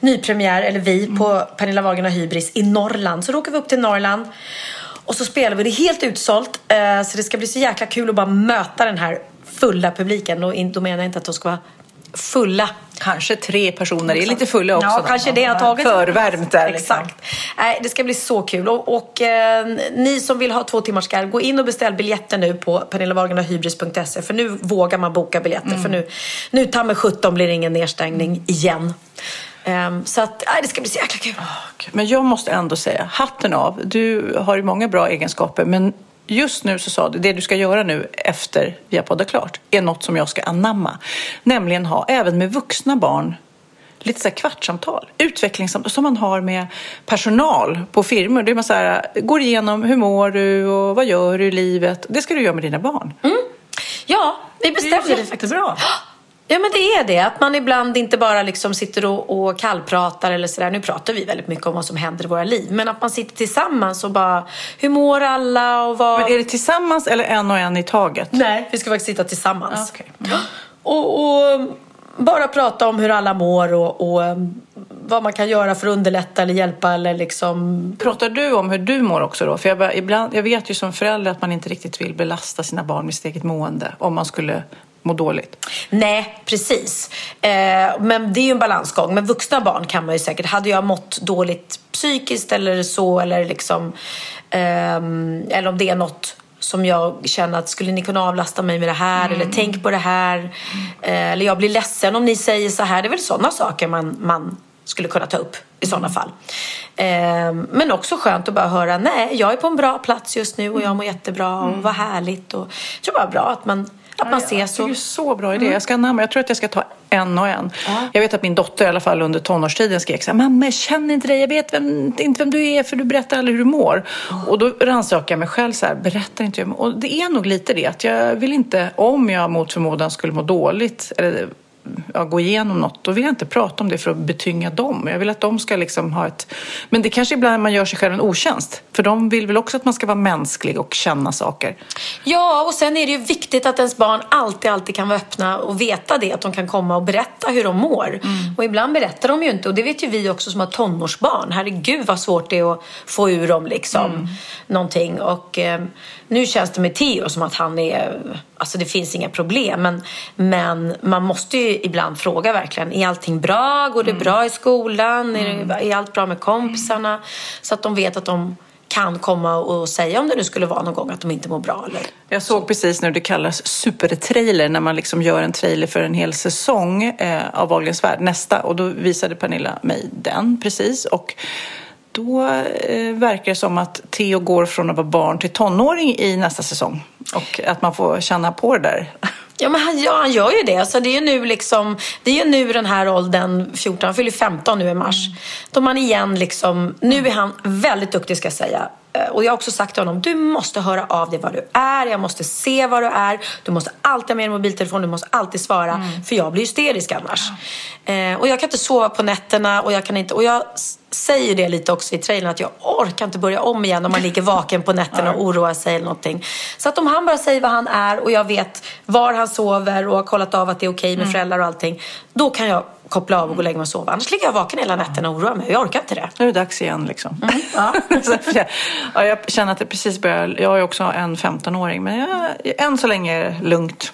nypremiär, eller vi, på Pernilla Wagen och Hybris i Norrland. Så då åker vi upp till Norrland och så spelar vi. Det är helt utsålt, eh, så det ska bli så jäkla kul att bara möta den här fulla publiken. Och då menar jag inte att de ska vara fulla. Kanske tre personer är lite fulla också. Ja, då. kanske det har tagit. Förvärmt där. Liksom. Exakt. Nej, det ska bli så kul. Och, och eh, ni som vill ha två timmars garv, gå in och beställ biljetter nu på pernillavagenahybris.se för nu vågar man boka biljetter. Mm. För nu, nu ta med 17 blir det ingen nedstängning igen. Ehm, så att, nej, det ska bli så jäkla kul. Men jag måste ändå säga, hatten av. Du har ju många bra egenskaper, men just nu så sa du, det du ska göra nu efter vi har poddat klart, är något som jag ska anamma. Nämligen ha, även med vuxna barn, lite så här kvartssamtal, utvecklingssamtal som man har med personal på firmor. Det är man så här, går igenom hur mår du och vad gör du i livet. Det ska du göra med dina barn. Ja, vi bestämde det, faktiskt. jättebra. Ja, men det är det. Att man ibland inte bara liksom sitter och, och kallpratar eller sådär. Nu pratar vi väldigt mycket om vad som händer i våra liv. Men att man sitter tillsammans och bara, hur mår alla och vad... Men är det tillsammans eller en och en i taget? Nej, vi ska faktiskt sitta tillsammans. okej. Och, och bara prata om hur alla mår och, och um, vad man kan göra för att underlätta eller hjälpa eller liksom... Pratar du om hur du mår också då? För jag, bara- ibland, jag vet ju som förälder att man inte riktigt vill belasta sina barn med sitt eget mående om man skulle må dåligt. Nej, precis. Eh, men det är ju en balansgång. Men vuxna barn kan man ju säkert. Hade jag mått dåligt psykiskt eller så eller liksom... ehm, eller om det är något som jag känner att skulle ni kunna avlasta mig med det här eller tänk på det här. Eh, eller jag blir ledsen om ni säger så här. Det är väl sådana saker man, man skulle kunna ta upp i sådana fall. Ehm, men också skönt att bara höra, nej, jag är på en bra plats just nu och jag mår jättebra och vad härligt. Och, jag tror bara bra att man, att man ses. Det är så bra idé. Jag ska anamma. Jag tror att jag ska ta en och en. Jag vet att min dotter i alla fall under tonårstiden skrek så här, mamma jag känner inte dig, jag vet vem, inte vem du är för du berättar aldrig hur du mår. Och då rannsakade jag mig själv så här, berättar inte jag? Och det är nog lite det att jag vill inte, om jag mot förmodan skulle må dåligt eller ja, gå igenom något, då vill jag inte prata om det för att betynga dem. Jag vill att de ska liksom ha ett... Men det kanske ibland man gör sig själv en otjänst. För de vill väl också att man ska vara mänsklig och känna saker. Ja, och sen är det ju viktigt att ens barn alltid, alltid kan vara öppna och veta det. Att de kan komma och berätta hur de mår. Och ibland berättar de ju inte. Och det vet ju vi också som har tonårsbarn. Herregud vad svårt det är att få ur dem liksom någonting. Och eh, nu känns det med Theo som att han är... Alltså det finns inga problem. Men, men man måste ju ibland fråga verkligen. Är allting bra? Går det bra i skolan? Är, det, är allt bra med kompisarna? Så att de vet att de kan komma och säga om det nu skulle vara någon gång att de inte mår bra. Eller Jag såg precis nu det kallas supertrailer när man liksom gör en trailer för en hel säsong eh, av Wahlgrens värld, nästa. Och då visade Pernilla mig den precis. Och då eh, verkar det som att Theo går från att vara barn till tonåring i nästa säsong. Och att man får känna på det där. Ja, men han, ja, han gör ju det. Alltså, det är ju nu liksom, det är ju nu den här åldern, 14, han fyller 15 nu i mars. Då man igen liksom, nu är han väldigt duktig ska jag säga. Eh, Och jag har också sagt till honom, du måste höra av dig vad du är, jag måste se vad du är, du måste alltid ha med din mobiltelefon, du måste alltid svara, för jag blir hysterisk annars. Eh, och jag kan inte sova på nätterna och jag kan inte, och jag säger det lite också i trailern att jag orkar inte börja om igen om man ligger vaken på nätterna och oroar sig eller någonting. Så att om han bara säger vad han är och jag vet var han sover och har kollat av att det är okej med föräldrar och allting, då kan jag koppla av och gå och lägga mig och sova. Annars ligger jag vaken hela nätterna och oroar mig. Jag orkar inte det. Nu är det dags igen liksom. Ja. Att jag- ja, jag känner att det precis börjar... Jag har ju också en 15-åring, men jag, än så länge är det lugnt.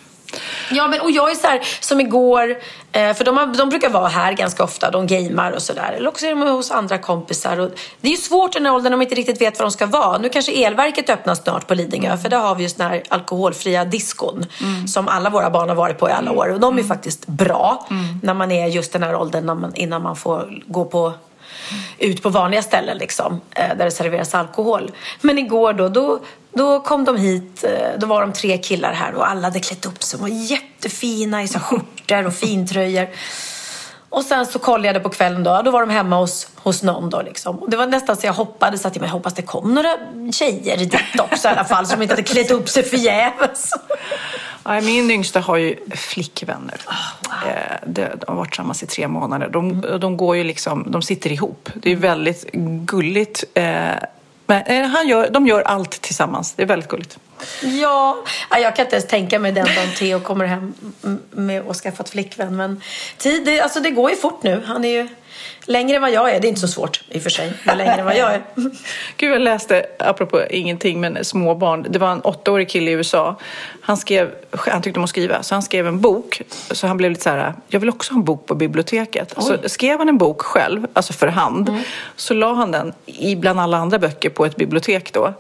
Ja, men och jag är så här, som igår, eh, för de, har, de brukar vara här ganska ofta, de gamer och sådär. Eller också är de hos andra kompisar. Och det är ju svårt i den här åldern när de inte riktigt vet var de ska vara. Nu kanske elverket öppnar snart på Lidingö, mm. för där har vi just den här alkoholfria diskon mm. som alla våra barn har varit på i alla år. Och de är mm. faktiskt bra mm. när man är just den här åldern man, innan man får gå på ut på vanliga ställen liksom, eh, där det serveras alkohol. Men igår då, då, då kom de hit, eh, då var de tre killar här och alla hade klätt upp sig. De var jättefina i skjortor och fintröjor. Och sen så kollade jag det på kvällen då, då var de hemma hos, hos någon då liksom. Och det var nästan så jag hoppades att jag hoppas det kom några tjejer dit också i alla fall som inte hade klätt upp sig förgäves. Ja, min yngsta har ju flickvänner. Oh, wow. Eh, de har varit tillsammans i tre månader. De, mm. de, går ju liksom, de sitter ihop. Det är väldigt gulligt. Men eh, han gör, de gör allt tillsammans. Det är väldigt gulligt. Ja, jag kan inte ens tänka mig den dagen Theo kommer hem med och skaffat flickvän. Men tid, det, alltså det går ju fort nu. Han är ju längre än vad jag är. Det är inte så svårt i och för sig, men längre än vad jag är. Gud, jag läste, apropå ingenting, men småbarn. Det var en åttaårig kille i USA. Han, skrev, han tyckte om att skriva, så han skrev en bok. Så han blev lite så här, jag vill också ha en bok på biblioteket. Oj. Så skrev han en bok själv, alltså för hand. Mm. Så la han den i bland alla andra böcker på ett bibliotek då.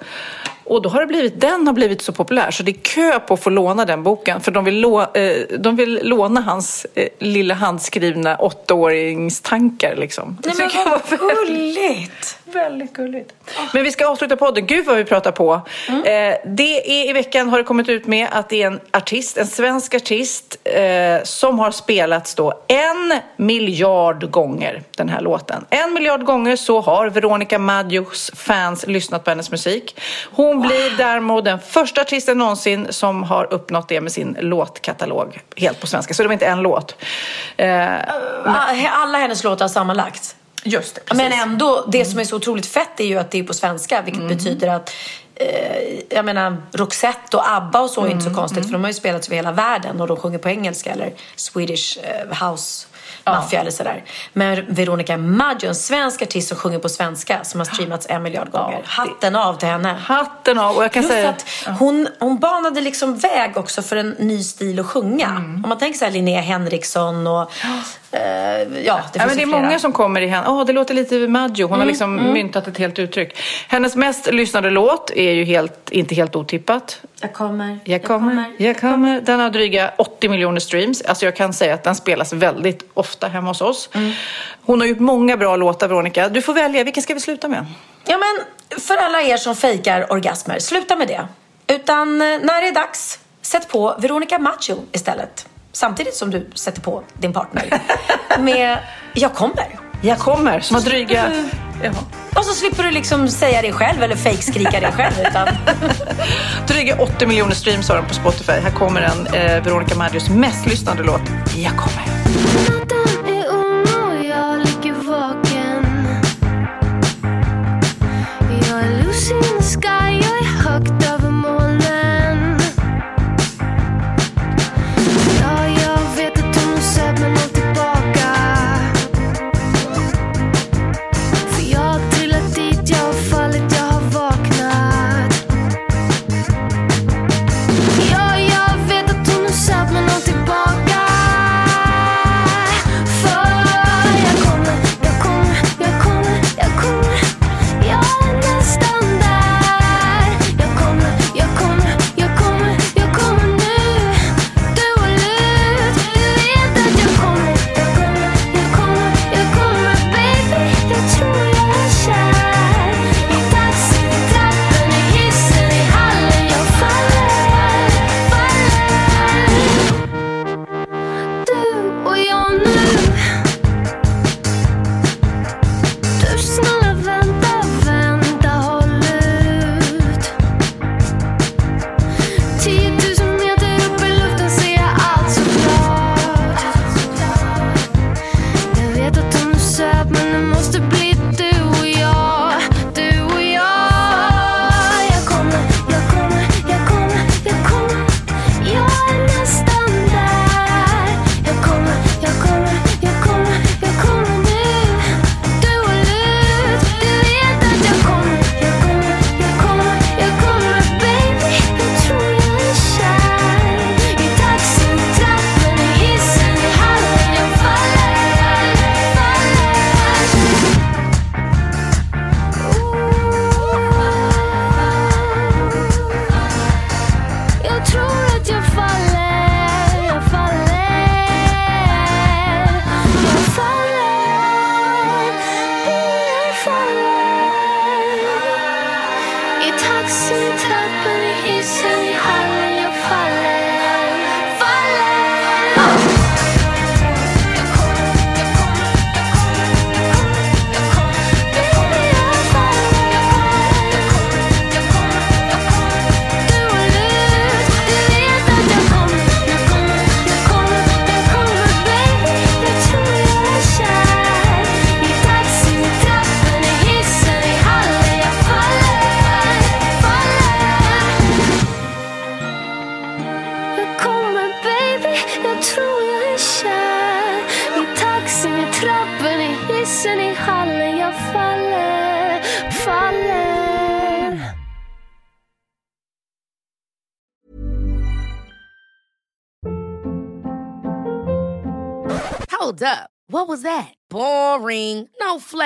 Och då har det blivit, den har blivit så populär så det är kö på att få låna den boken. För de vill, lå, eh, de vill låna hans eh, lilla handskrivna åttaåringstankar. Liksom. Nej men vad gulligt! Väldigt gulligt. Men vi ska avsluta podden. Gud vad vi pratar på. Mm. Eh, det är, I veckan har det kommit ut med att det är en artist, en svensk artist eh, som har spelats då en miljard gånger, den här låten. En miljard gånger så har Veronica Maggios fans lyssnat på hennes musik. Hon wow. blir därmed den första artisten någonsin som har uppnått det med sin låtkatalog helt på svenska. Så det var inte en låt. Eh, men... Alla hennes låtar sammanlagt? Just det, Men ändå, det som är så otroligt fett är ju att det är på svenska, vilket mm. betyder att eh, jag menar, Roxette och ABBA och så är mm. inte så konstigt mm. för de har ju spelats över hela världen och de sjunger på engelska eller Swedish eh, House Maffia ja. eller sådär. Men Veronica Maggio, en svensk artist som sjunger på svenska som har streamats en miljard gånger. Hatten av till henne. Hatten av. Och jag kan Plus säga... att hon, hon banade liksom väg också för en ny stil att sjunga. Mm. Om man tänker så här Linnea Henriksson och ja, det, ja, men det är många som kommer i henne. Oh, det låter lite Maggio. Hon mm, har liksom mm. myntat ett helt uttryck. Hennes mest lyssnade låt är ju helt, inte helt otippat. Jag kommer, jag, jag kommer, kommer, jag kommer. Den har dryga 80 miljoner streams. Alltså jag kan säga att den spelas väldigt ofta hemma hos oss. Mm. Hon har gjort många bra låtar, Veronica. Du får välja. Vilken ska vi sluta med? Ja, men för alla er som fejkar orgasmer, sluta med det. Utan eh, när det är dags, sätt på Veronica Maggio istället samtidigt som du sätter på din partner med Jag kommer. Jag kommer, som har dryga... Ja. Och så slipper du liksom säga det själv eller fejkskrika det själv. Utan... Dryga 80 miljoner streams har de på Spotify. Här kommer en eh, Veronica Maggios mest lyssnade låt. Jag kommer.